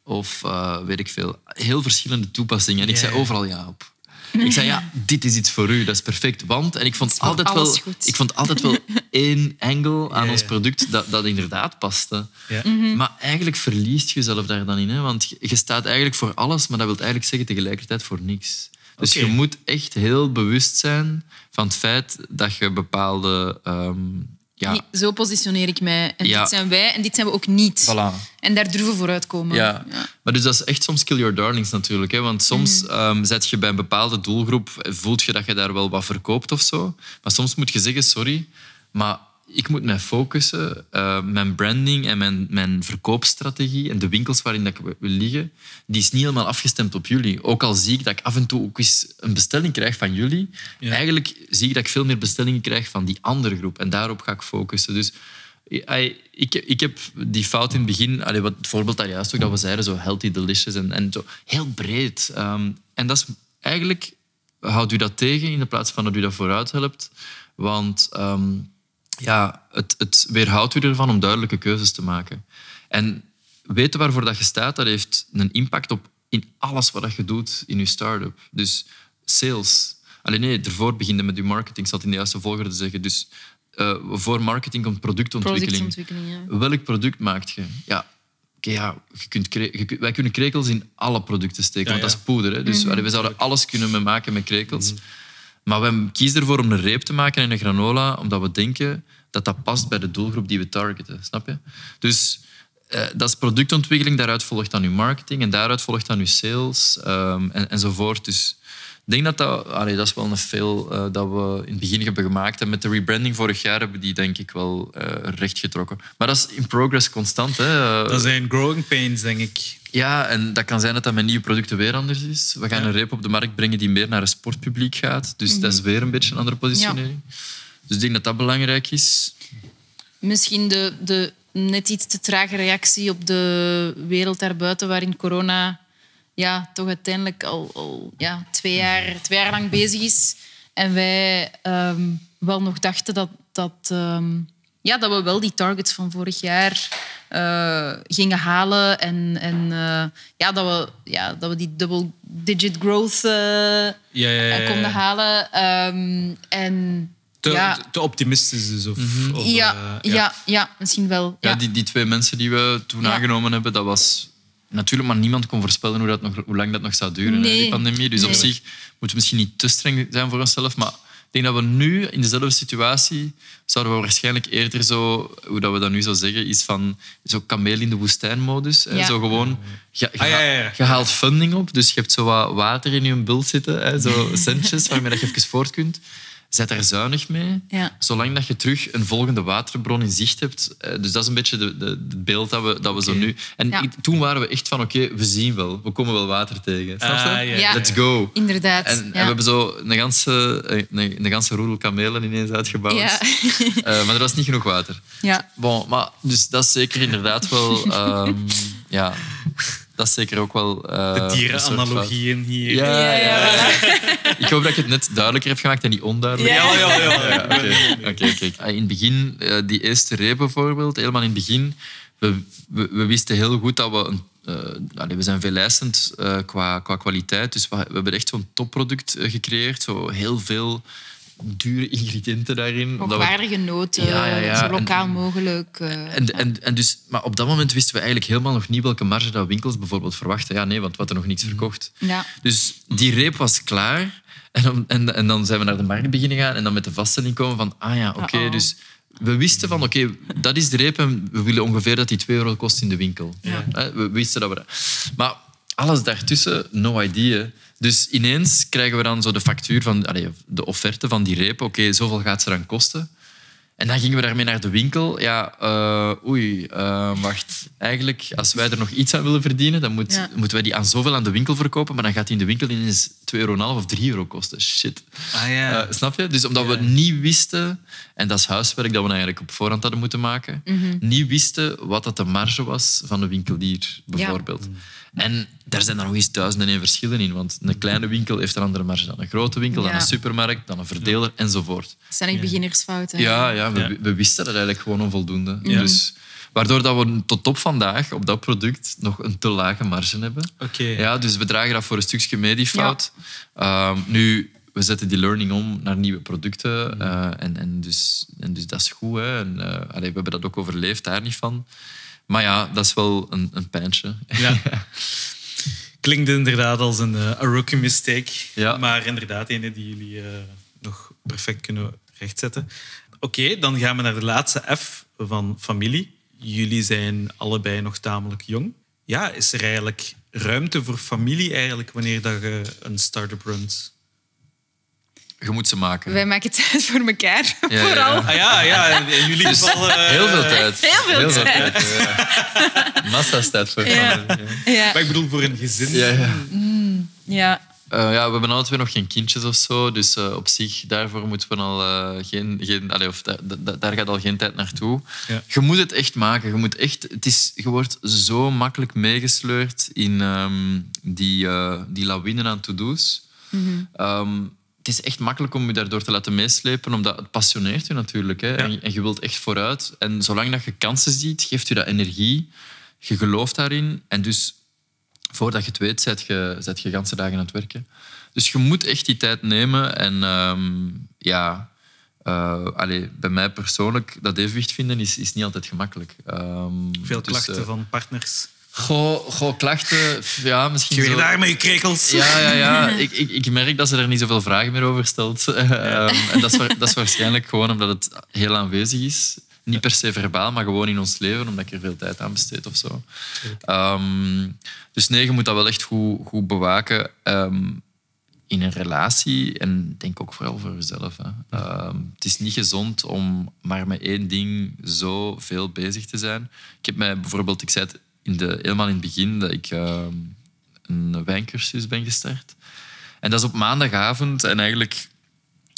Of eh, weet ik veel. Heel verschillende toepassingen. En ik zei overal ja op. Ik zei, ja, dit is iets voor u, dat is perfect. Want, en ik vond altijd wel, goed. ik vond altijd wel één angle aan Ja, ons product dat, dat inderdaad paste. Ja. Maar eigenlijk verliest je jezelf daar dan in. Hè? Want je- staat eigenlijk voor alles, maar dat wil eigenlijk zeggen tegelijkertijd voor niks. Dus je moet echt heel bewust zijn van het feit dat je bepaalde... ehm, ja, Zo positioneer ik mij. En Ja. dit zijn wij en dit zijn we ook niet. voilà. En daar durven we vooruitkomen. Ja. maar dus dat is echt soms kill your darlings natuurlijk. Hè? Want soms ehm, zet je bij een bepaalde doelgroep, voelt je dat je daar wel wat verkoopt of zo. Maar soms moet je zeggen, sorry, maar ik moet mij focussen. eh, mijn branding en mijn, mijn verkoopstrategie en de winkels waarin dat ik wil liggen, die is niet helemaal afgestemd op jullie. Ook al zie ik dat ik af en toe ook eens een bestelling krijg van jullie, Ja. eigenlijk zie ik dat ik veel meer bestellingen krijg van die andere groep. En daarop ga ik focussen. Dus Ai, ik, ik heb die fout in het begin, allee, wat, het voorbeeld daar juist ook dat we zeiden, zo healthy, delicious en, en zo heel breed. Ehm, en dat is eigenlijk, houdt u dat tegen in de plaats van dat u dat vooruit helpt. Want ehm, ja, het, het weerhoudt u ervan om duidelijke keuzes te maken. En weten waarvoor dat je staat, dat heeft een impact op in alles wat dat je doet in je start-up. Dus sales. Alleen nee, ervoor begint met je marketing, ik zal het in de juiste volgorde zeggen. Dus eh, voor marketing komt productontwikkeling. Productontwikkeling, ja. Welk product maakt je? Ja, oké, ja je kunt kre- je kunt- wij kunnen krekels in alle producten steken, Ja, want dat is poeder. Hè? Dus allee, we zouden alles kunnen mee maken met krekels. Maar we kiezen ervoor om een reep te maken en een granola, omdat we denken dat dat past bij de doelgroep die we targeten. Snap je? Dus eh, dat is productontwikkeling, daaruit volgt dan uw marketing en daaruit volgt dan uw sales ehm, en, enzovoort. Dus denk dat dat, allee, dat is wel een fail eh, dat we in het begin hebben gemaakt. En met de rebranding vorig jaar hebben we die denk ik wel eh recht getrokken. Maar dat is in progress constant. Hè. Eh, Dat zijn growing pains, denk ik. ja, en dat kan zijn dat dat met nieuwe producten weer anders is. We gaan Ja. een reep op de markt brengen die meer naar een sportpubliek gaat. Dus dat is weer een beetje een andere positionering. Dus ik denk dat dat belangrijk is. Misschien de, de net iets te trage reactie op de wereld daarbuiten, waarin corona ja, toch uiteindelijk al, al ja, twee, jaar, twee jaar lang bezig is. En wij ehm, wel nog dachten dat, dat, ehm, ja, dat we wel die targets van vorig jaar eh, gingen halen. En, en eh, ja, dat, we, ja, dat we die double-digit growth eh, Ja, ja, ja, ja. konden halen. Ehm, en Te, ja, te optimistisch dus. Of, of, ja, eh, ja. Ja, misschien wel. Ja, Ja. die, die twee mensen die we toen Ja. aangenomen hebben, dat was natuurlijk, maar niemand kon voorspellen hoe, dat nog, hoe lang dat nog zou duren, hè, die pandemie. Dus op zich moeten we misschien niet te streng zijn voor onszelf, maar ik denk dat we nu in dezelfde situatie zouden we waarschijnlijk eerder zo, hoe dat we dat nu zo zeggen, is van zo kameel in de woestijn-modus. hè. Ja. Zo gewoon, je, je, Ah, ja, ja, ja. je haalt funding op, dus je hebt zo wat water in je bult zitten, hè, zo centjes waarmee dat je even voort kunt. Zet daar zuinig mee, Ja. zolang dat je terug een volgende waterbron in zicht hebt. Eh, Dus dat is een beetje de, de, het beeld dat we, dat we zo nu... En Ja. ik- toen waren we echt van, oké, we zien wel. We komen wel water tegen. Snap je? Ah, ja, Ja. Let's go. Inderdaad. En, ja. en we hebben zo een ganse, een, een ganse roedel kamelen ineens uitgebouwd. Ja. Eh, maar er was niet genoeg water. ja. Bon, maar, dus dat is zeker inderdaad wel... ehm, ja, dat is zeker ook wel... eh, De dierenanalogieën hier. Ja, ja, ja, Ik hoop dat ik het net duidelijker heb gemaakt en niet onduidelijk. Ja, ja, ja. ja. Ja, Oké. Ah, In het begin, eh, die eerste reep bijvoorbeeld, helemaal in het begin, we, we, we wisten heel goed dat we... Een, eh, we zijn veeleisend eh qua, qua kwaliteit, dus we, we hebben echt zo'n topproduct gecreëerd. Zo heel veel dure ingrediënten daarin. omdat we- Hoogwaardige noten, Ja, ja, ja. zo lokaal En- mogelijk. en, en, en dus, maar op dat moment wisten we eigenlijk helemaal nog niet welke marge dat winkels bijvoorbeeld verwachten. Ja, nee, want we hadden nog niks verkocht. ja. Dus die reep was klaar. En, dan- en, en dan zijn we naar de markt beginnen gaan en dan met de vaststelling komen van, ah ja, oké, dus we wisten van, oké, dat is de reep en we willen ongeveer dat die 2 euro kost in de winkel. Hè, We wisten dat we dat... Maar alles daartussen, no idea. Dus ineens krijgen we dan zo de factuur van, allee, de offerte van die reep. Oké, zoveel gaat ze dan kosten. En dan gingen we daarmee naar de winkel. Ja, eh, oei, eh, wacht. Eigenlijk, als wij er nog iets aan willen verdienen, dan moet, Ja. moeten wij die aan zoveel aan de winkel verkopen, maar dan gaat die in de winkel ineens 2,5 euro of 3 euro kosten. Shit. Ah ja. Eh, snap je? Dus omdat we niet wisten, en dat is huiswerk dat we eigenlijk op voorhand hadden moeten maken, Mhm. niet wisten wat dat de marge was van een winkelier, bijvoorbeeld. En daar zijn er nog eens duizend en één verschillen in, want een kleine winkel heeft een andere marge dan een grote winkel, dan Ja. een supermarkt, dan een verdeler, enzovoort. Dat zijn echt beginnersfouten. Ja, ja, we, Ja. we wisten dat eigenlijk gewoon onvoldoende. Ja. Dus, waardoor dat we tot op vandaag op dat product nog een te lage marge hebben. Oké. Ja, dus we dragen dat voor een stukje mediefout. Ehm, nu, we zetten die learning om naar nieuwe producten. eh, en, en, dus, en dus dat is goed. Hè. En, eh, allee, we hebben dat ook overleefd, daar niet van. Maar ja, dat is wel een, een pijntje. Ja. Klinkt inderdaad als een, eh, rookie mistake. Ja. Maar inderdaad, een die jullie eh, nog perfect kunnen rechtzetten. Oké, dan gaan we naar de laatste F van familie. Jullie zijn allebei nog tamelijk jong. Ja, is er eigenlijk ruimte voor familie eigenlijk wanneer dat je een start-up runt? Je moet ze maken. Wij maken tijd voor elkaar, Ja, vooral. ja. Ah ja, ja in jullie geval... eh, Heel veel tijd. Heel veel tijd. ja. Massa's tijd voor Ja. familie, ja. Ja. Maar ik bedoel, voor een gezin... Ja, ja. ja. Eh, ja, we hebben alle twee nog geen kindjes of zo. Dus eh, op zich, daarvoor moeten we al geen... geen allee, of da- da- daar gaat al geen tijd naartoe. Ja. Je moet het echt maken. Je, moet echt, het is, je wordt zo makkelijk meegesleurd in ehm, die, eh, die lawine aan to-do's. Ehm, het is echt makkelijk om je daardoor te laten meeslepen, omdat het passioneert je natuurlijk. Hè? En, en je wilt echt vooruit. En zolang dat je kansen ziet, geeft je dat energie. Je gelooft daarin. En dus voordat je het weet, zet je, zet je ganse dagen aan het werken. Dus je moet echt die tijd nemen. En ehm, ja, allee, bij mij persoonlijk, dat evenwicht vinden is, is niet altijd gemakkelijk. Ehm, Veel dus, klachten eh, van partners. Goh, goh, klachten, ja, misschien Je weer zo- daar met je krekels. ja, ja, ja. Ik, ik, ik merk dat ze er niet zoveel vragen meer over stelt. Ehm, en dat is, dat is waarschijnlijk gewoon omdat het heel aanwezig is. Niet per se verbaal, maar gewoon in ons leven, omdat ik er veel tijd aan besteed of zo. Ehm, dus nee, je moet dat wel echt goed, goed bewaken. Ehm, in een relatie en denk ook vooral voor jezelf. Hè. Het is niet gezond om maar met één ding zo veel bezig te zijn. Ik heb mij bijvoorbeeld, ik zei het in de, helemaal in het begin, dat ik ehm, een wijncursus ben gestart. En dat is op maandagavond en eigenlijk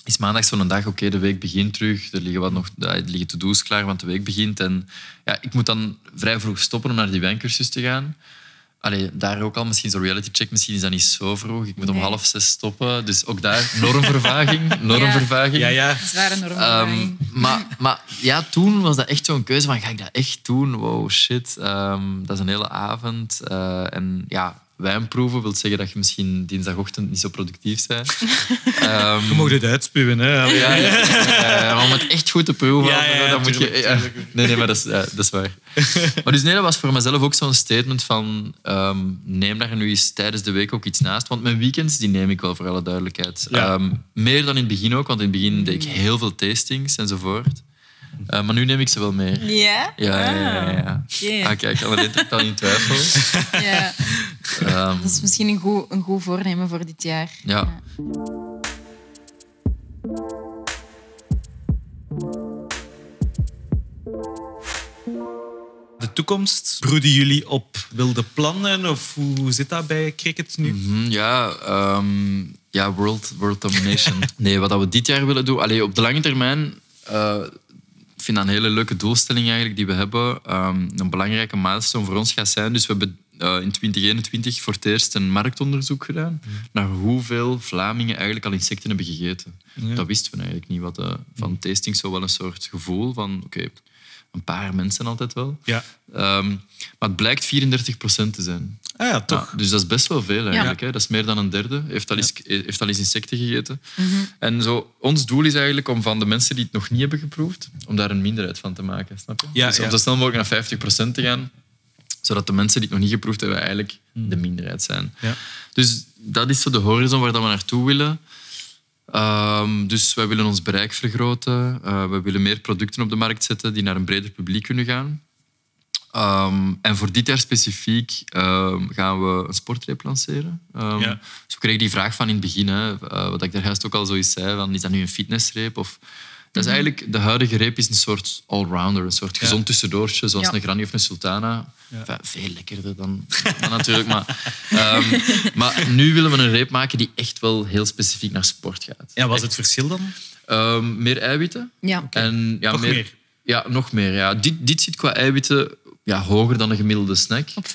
is maandag zo'n dag, oké, de week begint terug, er liggen, wat nog, er liggen to-do's klaar, want de week begint. En ja, ik moet dan vrij vroeg stoppen om naar die wijncursus te gaan. Allee, daar ook al misschien zo'n reality check, misschien is dat niet zo vroeg. Ik moet om half zes stoppen, dus ook daar normvervaging. normvervaging. Ja, ja. Zware Ehm, normvervaging. maar, maar ja, toen was dat echt zo'n keuze van, ga ik dat echt doen? Wow, shit. Ehm, dat is een hele avond. Eh, en ja, wijnproeven wil zeggen dat je misschien dinsdagochtend niet zo productief bent. Ehm, Je mag het uitspuwen, hè. ja, ja, ja, ja, maar om het echt goed te proeven, Ja, ja, ja, dan moet je... tuurlijk, ja. tuurlijk. Nee, nee, maar dat is, ja, dat is waar. Maar dus nee, dat was voor mezelf ook zo'n statement van ehm, neem daar nu eens tijdens de week ook iets naast. Want mijn weekends, die neem ik wel, voor alle duidelijkheid. Ja. Ehm, meer dan in het begin ook, want in het begin deed ik heel veel tastings enzovoort. Eh, maar nu neem ik ze wel mee. Ja? Ja, ja, ja. ja. Oké. Ah, kijk, alleen dat in twijfel. Ja. Ehm, Dat is misschien een goed, een goed voornemen voor dit jaar. ja. De toekomst, broeden jullie op wilde plannen? Of hoe zit dat bij cricket nu? Mhm, Ja, ehm, ja world, world domination. nee, wat dat we dit jaar willen doen... Allee, op de lange termijn... eh, ik vind dat een hele leuke doelstelling eigenlijk die we hebben. Ehm, een belangrijke milestone voor ons gaat zijn. Dus we hebben eh, in 2021 voor het eerst een marktonderzoek gedaan naar hoeveel Vlamingen eigenlijk al insecten hebben gegeten. Dat wisten we eigenlijk niet. Wat, eh, van tasting zo wel een soort gevoel van... Oké, een paar mensen altijd wel. Ja. Ehm, maar het blijkt 34% te zijn. Ah ja, toch. Ja, dus dat is best wel veel eigenlijk. Hè? Dat is meer dan een derde. Heeft al eens, heeft al eens insecten gegeten. En zo, ons doel is eigenlijk om van de mensen die het nog niet hebben geproefd, om daar een minderheid van te maken. Snap je? Ja, dus om ja. zo snel mogelijk naar 50% te gaan, zodat de mensen die het nog niet geproefd hebben eigenlijk de minderheid zijn. Ja. Dus dat is zo de horizon waar dat we naartoe willen. Ehm, dus wij willen ons bereik vergroten. Eh, we willen meer producten op de markt zetten die naar een breder publiek kunnen gaan. Ehm, en voor dit jaar specifiek ehm, gaan we een sportreep lanceren. Ehm, Ja. Dus we kregen die vraag van in het begin, hè, eh, wat ik daar juist ook al zoiets zei, van, is dat nu een fitnessreep? Of... Dat is eigenlijk, de huidige reep is een soort allrounder, een soort gezond tussendoortje, zoals Ja. een Granny of een Sultana. Enfin, veel lekkerder dan, dan natuurlijk. Maar, ehm, maar nu willen we een reep maken die echt wel heel specifiek naar sport gaat. Ja, wat is het verschil dan? Ehm, meer eiwitten. Ja. En, ja, Nog meer? Ja, nog meer. Ja. Dit, dit zit qua eiwitten ja, hoger dan een gemiddelde snack. Op 5,5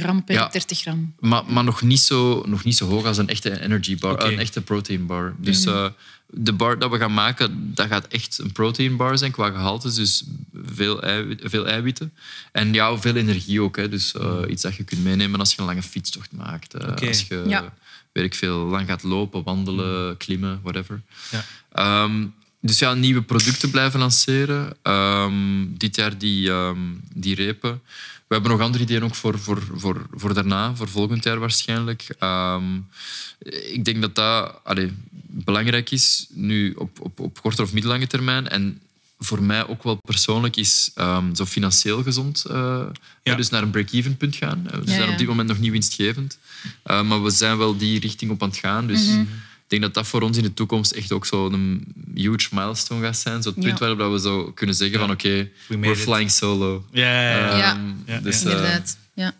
gram per Ja. 30 gram. Maar, maar nog, niet zo, nog niet zo hoog als een echte energy bar, een echte protein bar. Dus eh, de bar dat we gaan maken, dat gaat echt een protein bar zijn qua gehalte. Dus veel, eiwit, veel eiwitten. En ja, veel energie ook. Hè. Dus eh, iets dat je kunt meenemen als je een lange fietstocht maakt. Eh. Als je, Ja. weet ik veel, lang gaat lopen, wandelen, klimmen, whatever. Ja. Ehm, dus ja, nieuwe producten blijven lanceren. Ehm, dit jaar die, ehm, die repen. We hebben nog andere ideeën ook voor, voor, voor, voor daarna, voor volgend jaar waarschijnlijk. Ehm, ik denk dat dat allee, belangrijk is, nu op, op, op korte of middellange termijn. En voor mij ook wel persoonlijk is ehm, zo financieel gezond. eh, Ja. Dus naar een break-even punt gaan. We Ja, zijn ja. op dit moment nog niet winstgevend. Eh, maar we zijn wel die richting op aan het gaan. Dus Mhm. Denk dat dat voor ons in de toekomst echt ook zo'n huge milestone gaat zijn. Zo het punt waarop dat we zo kunnen zeggen van oké, We we're it. flying solo. Ja, ja, ja. Ja. Ehm, Ja, dus, ja. eh, Inderdaad. Ja.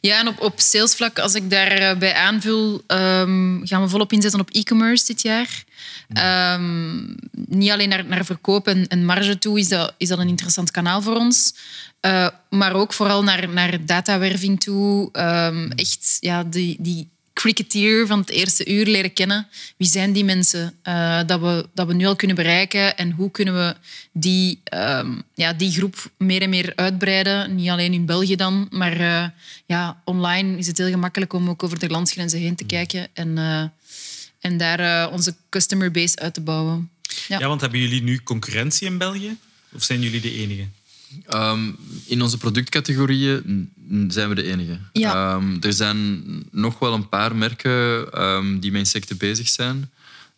Ja, en op, op salesvlak, als ik daarbij bij aanvul, ehm, gaan we volop inzetten op e-commerce dit jaar. Ehm, niet alleen naar, naar verkoop en, en marge toe is dat, is dat een interessant kanaal voor ons. Eh, maar ook vooral naar, naar datawerving toe. Ehm, echt ja, die, die cricketeer van het eerste uur leren kennen. Wie zijn die mensen eh, dat, we, dat we nu al kunnen bereiken en hoe kunnen we die, ehm, ja, die groep meer en meer uitbreiden. Niet alleen in België dan, maar eh, ja, online is het heel gemakkelijk om ook over de landsgrenzen heen te kijken en, eh, en daar eh, onze customer base uit te bouwen. Ja. Ja, want hebben jullie nu concurrentie in België? Of zijn jullie de enige? Ehm, in onze productcategorieën mm, zijn we de enige. Ja. Ehm, er zijn nog wel een paar merken ehm, die met insecten bezig zijn.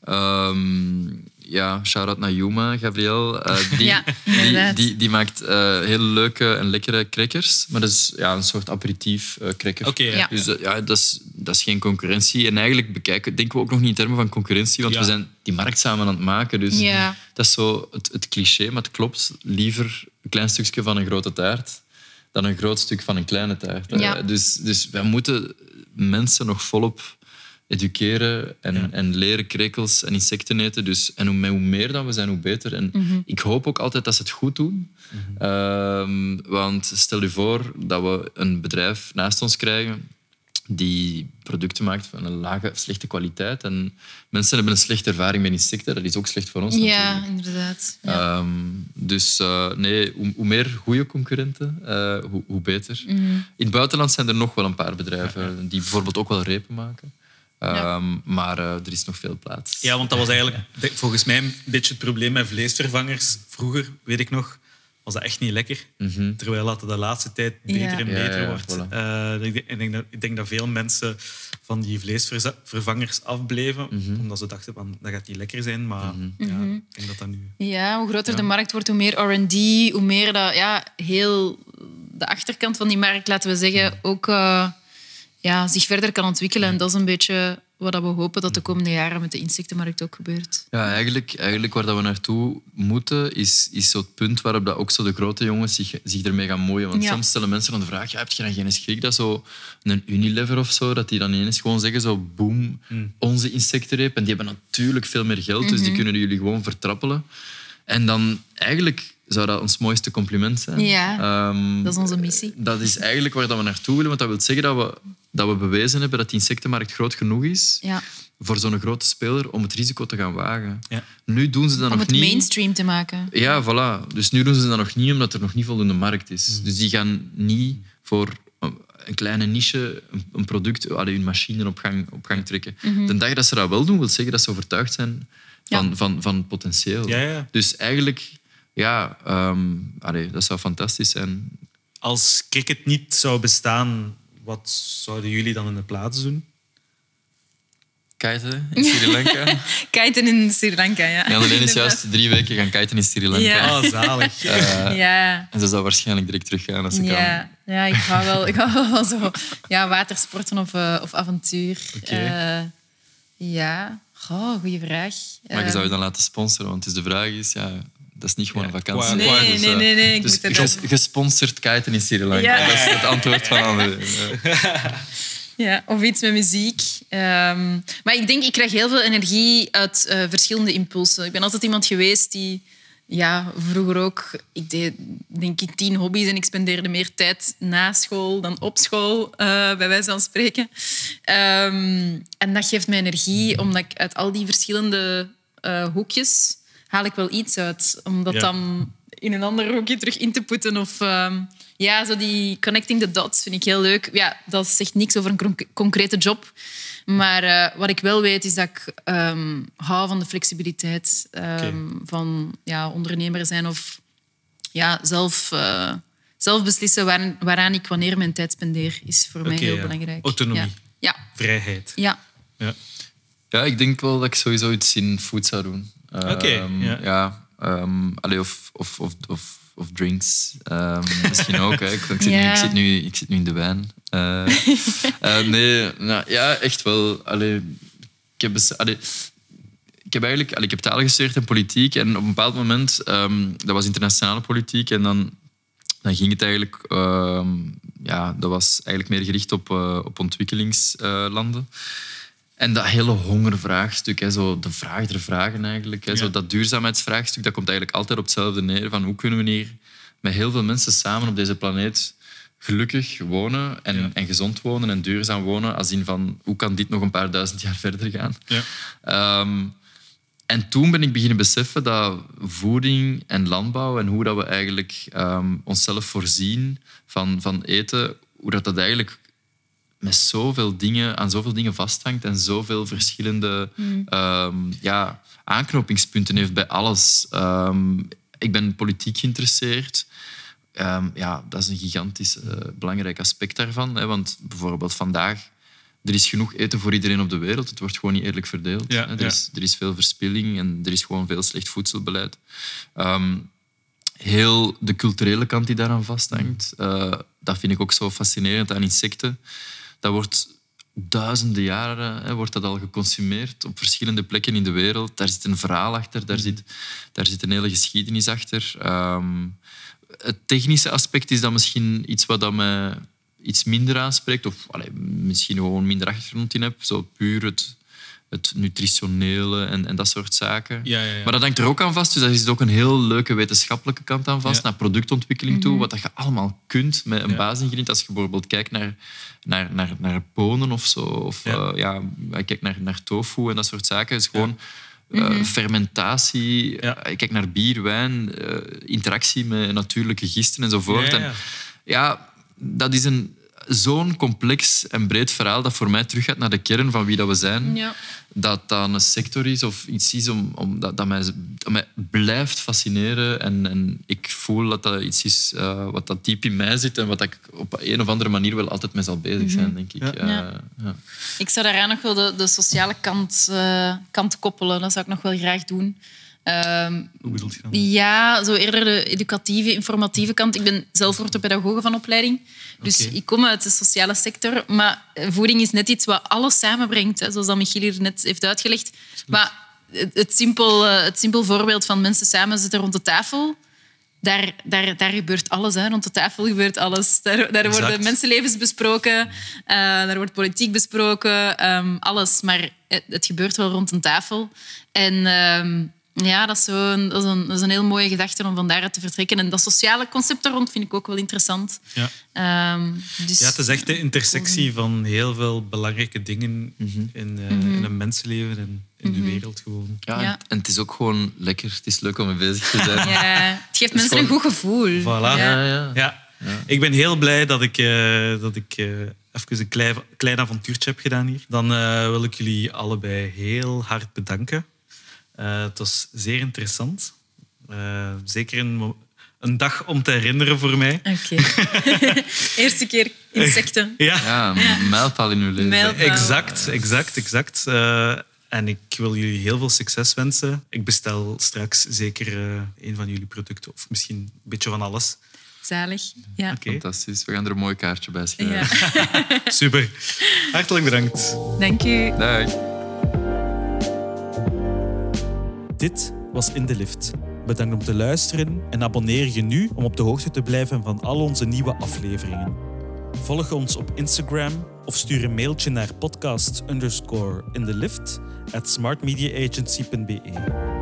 Ehm, ja, shout-out naar Yuma, Gabriel. Eh, die, Ja, die, die, die maakt eh, hele leuke en lekkere crackers. Maar dat is ja, een soort aperitief eh, cracker. Oké, ja. Ja. Dus ja, dat, is, dat is geen concurrentie. En eigenlijk bekijken, denken we ook nog niet in termen van concurrentie, want Ja. we zijn die markt samen aan het maken. Dus Ja. dat is zo het, het cliché, maar het klopt. Liever een klein stukje van een grote taart dan een groot stuk van een kleine taart. Ja. Dus, dus wij moeten mensen nog volop educeren en, Ja. en leren krekels en insecten eten. Dus, en hoe, hoe meer dan we zijn, hoe beter. En ik hoop ook altijd dat ze het goed doen. Ehm, want stel je voor dat we een bedrijf naast ons krijgen die producten maakt van een lage, slechte kwaliteit. En mensen hebben een slechte ervaring met insecten. Dat is ook slecht voor ons Ja, natuurlijk. inderdaad. Ja. Ehm, dus eh, nee, hoe, hoe meer goede concurrenten, eh, hoe, hoe beter. Mhm. In het buitenland zijn er nog wel een paar bedrijven die bijvoorbeeld ook wel repen maken. Ehm, Maar eh, er is nog veel plaats. Ja, want dat was eigenlijk volgens mij een beetje het probleem met vleesvervangers. Vroeger, weet ik nog, was dat echt niet lekker. Terwijl dat de laatste tijd beter Ja. en Mhm. Ja, beter ja, wordt. voilà. Eh, ik, denk, ik, denk dat, ik denk dat veel mensen van die vleesvervangers afbleven, Mhm. omdat ze dachten van dat gaat niet lekker zijn. Maar ja, ik denk dat dat nu... Ja, hoe groter de markt wordt, hoe meer R&D, hoe meer dat ja, heel de achterkant van die markt, laten we zeggen, ook eh, ja, zich verder kan ontwikkelen. En dat is een beetje wat we hopen dat de komende jaren met de insectenmarkt ook gebeurt. Ja, eigenlijk, eigenlijk waar dat we naartoe moeten, is, is zo het punt waarop dat ook zo de grote jongens zich, zich ermee gaan moeien. Want Ja. soms stellen mensen dan de vraag, ja, heb je dan geen schrik dat zo een Unilever of zo, dat die dan ineens gewoon zeggen, zo boom, onze insectenreep. En die hebben natuurlijk veel meer geld, dus die kunnen jullie gewoon vertrappelen. En dan eigenlijk zou dat ons mooiste compliment zijn. Ja, Ehm, dat is onze missie. Dat is eigenlijk waar dat we naartoe willen, want dat wil zeggen dat we, dat we bewezen hebben dat die insectenmarkt groot genoeg is Ja. voor zo'n grote speler om het risico te gaan wagen. Ja. Nu doen ze dat Om nog het niet. mainstream te maken. Ja, voilà. Dus nu doen ze dat nog niet omdat er nog niet voldoende markt is. Mm. Dus die gaan niet voor een kleine niche een, product, allee, hun machine op gang, op gang trekken. De dag dat ze dat wel doen, wil zeggen dat ze overtuigd zijn van, Mhm. Ja. van, van het potentieel. Ja, ja. Dus eigenlijk, ja, ehm, allee, dat zou fantastisch zijn. Als cricket niet zou bestaan, wat zouden jullie dan in de plaats doen? Kiten in Sri Lanka. Kiten in Sri Lanka, ja. Ja, alleen is juist drie weken gaan kiten in Sri Lanka. Ja. Ah, zalig. Ja. En ze zou waarschijnlijk direct teruggaan als ze Ja, ja ik, hou wel, ik hou wel van zo ja, watersporten of, eh, of avontuur. Oké. Eh, ja, Goh, goede vraag. Maar je zou je dan laten sponsoren, want dus de vraag is, ja, dat is niet gewoon Ja, een vakantie. Nee, Dus, nee, nee, nee, ik Dus moet ges- dan- gesponsord kiten in Sri Lanka. Ja. Dat is het antwoord van Anne. Ja, of iets met muziek. Ehm, maar ik denk, ik krijg heel veel energie uit eh, verschillende impulsen. Ik ben altijd iemand geweest die... Ja, vroeger ook. Ik deed, denk ik, tien hobby's en ik spendeerde meer tijd na school dan op school, eh, bij wijze van spreken. Ehm, en dat geeft mij energie, omdat ik uit al die verschillende eh, hoekjes haal ik wel iets uit. Om dat Ja. dan in een ander hoekje terug in te putten. Of ehm, ja, zo die connecting the dots vind ik heel leuk. Ja, dat zegt niks over een conc- concrete job. Maar eh, wat ik wel weet, is dat ik ehm, hou van de flexibiliteit ehm, van ja, ondernemer zijn of ja, zelf, eh, zelf beslissen waar, waaraan ik wanneer mijn tijd spendeer, is voor mij heel ja. belangrijk. Autonomie. Ja. Ja. Vrijheid. ja. Ja. Ja, ik denk wel dat ik sowieso iets in food zou doen. Oké, Ehm, ja. ja. ehm, allee, of, of, of, of, of drinks. Ehm, misschien ook. Hè. Ik, ik, zit nu, ik, zit nu, ik zit nu in de wijn. Eh, eh, nee, nou, ja, echt wel. Allee, ik, heb, allee, ik heb eigenlijk allee, ik heb taal gestudeerd en politiek. En op een bepaald moment, dat was internationale politiek. En dan, dan ging het eigenlijk... ehm, ja, dat was eigenlijk meer gericht op, eh, op ontwikkelingslanden. En dat hele hongervraagstuk, hè, zo de vraag der vragen eigenlijk, hè, Ja. zo dat duurzaamheidsvraagstuk, dat komt eigenlijk altijd op hetzelfde neer. Van hoe kunnen we hier met heel veel mensen samen op deze planeet gelukkig wonen en, Ja. en gezond wonen en duurzaam wonen, als in van hoe kan dit nog een paar duizend jaar verder gaan? Ja. Ehm, en toen ben ik beginnen beseffen dat voeding en landbouw en hoe dat we eigenlijk ehm, onszelf voorzien van, van eten, hoe dat, dat eigenlijk met zoveel dingen, aan zoveel dingen vasthangt en zoveel verschillende ehm, ja, aanknopingspunten heeft bij alles. Ehm, ik ben politiek geïnteresseerd. Ehm, ja, dat is een gigantisch eh, belangrijk aspect daarvan. Hè, want bijvoorbeeld vandaag, er is genoeg eten voor iedereen op de wereld. Het wordt gewoon niet eerlijk verdeeld. Ja, hè. er, ja. is, er is veel verspilling en er is gewoon veel slecht voedselbeleid. Ehm, heel de culturele kant die daaraan vasthangt, eh, dat vind ik ook zo fascinerend aan insecten. Dat wordt duizenden jaren hè, wordt dat al geconsumeerd op verschillende plekken in de wereld. Daar zit een verhaal achter, daar zit, daar zit een hele geschiedenis achter. Ehm, het technische aspect is dan misschien iets wat dat mij iets minder aanspreekt, of allee, misschien gewoon minder achtergrond in heb. Zo puur het, het nutritionele en, en dat soort zaken. Ja, ja, ja. Maar dat hangt er ook aan vast. Dus daar is ook een heel leuke wetenschappelijke kant aan vast, Ja. naar productontwikkeling toe. Wat dat je allemaal kunt met een Ja. basisingrediënt. Als je bijvoorbeeld kijkt naar, naar, naar, naar bonen of zo, of Ja. ja, kijk naar, naar tofu en dat soort zaken, is gewoon eh, fermentatie. Ja. Eh, Kijk naar bier, wijn, interactie met natuurlijke gisten enzovoort. Ja, ja. En ja, dat is een zo'n complex en breed verhaal dat voor mij teruggaat naar de kern van wie dat we zijn. Ja. Dat dat een sector is of iets is om, om, dat, dat, mij, dat mij blijft fascineren. En, en ik voel dat dat iets is eh, wat dat diep in mij zit en wat ik op een of andere manier wel altijd mee zal bezig zijn, denk ik. Ja. Eh, Ja. ja. Ik zou daaraan nog wel de, de sociale kant, eh, kant koppelen. Dat zou ik nog wel graag doen. Ehm, Hoe bedoel je dan? ja, zo eerder de educatieve, informatieve kant. Ik ben zelf orthopedagoge van opleiding. Dus ik kom uit de sociale sector. Maar voeding is net iets wat alles samenbrengt. Hè, zoals dat Michiel hier net heeft uitgelegd. Maar het, het, simpel, eh, het simpel voorbeeld van mensen samen zitten rond de tafel... Daar, daar, daar gebeurt alles. Hè. Rond de tafel gebeurt alles. Daar, daar worden mensenlevens besproken. eh, daar wordt politiek besproken. ehm, alles. Maar het, het gebeurt wel rond een tafel. En ehm, ja, dat is, zo een, dat, is een, dat is een heel mooie gedachte om van daaruit te vertrekken. En dat sociale concept daar rond vind ik ook wel interessant. Ja. Ehm, dus, Ja, het is echt de intersectie van heel veel belangrijke dingen Mhm. in, eh, in een mensenleven en in de wereld gewoon. Ja, Ja. En, en het is ook gewoon lekker. Het is leuk om mee bezig te zijn. Ja, het geeft mensen een goed gevoel. Voilà. Ja. Ja, ja. Ja. Ik ben heel blij dat ik, eh, dat ik eh, even een klein, klein avontuurtje heb gedaan hier. Dan eh, wil ik jullie allebei heel hard bedanken. Eh, het was zeer interessant. Eh, zeker een, een dag om te herinneren voor mij. Oké. Eerste keer insecten. Ja, Ja, een mijlpaal in uw leven. Mijlpaal. exact, exact, exact. Eh, en ik wil jullie heel veel succes wensen. Ik bestel straks zeker eh, een van jullie producten, of misschien een beetje van alles. Zalig. Ja. Fantastisch. We gaan er een mooi kaartje bij schrijven. ja. super. Hartelijk bedankt. Dank u. Dag. Dit was In de Lift. Bedankt om te luisteren en abonneer je nu om op de hoogte te blijven van al onze nieuwe afleveringen. Volg ons op Instagram of stuur een mailtje naar podcast underscore in the lift at smartmediaagency.be.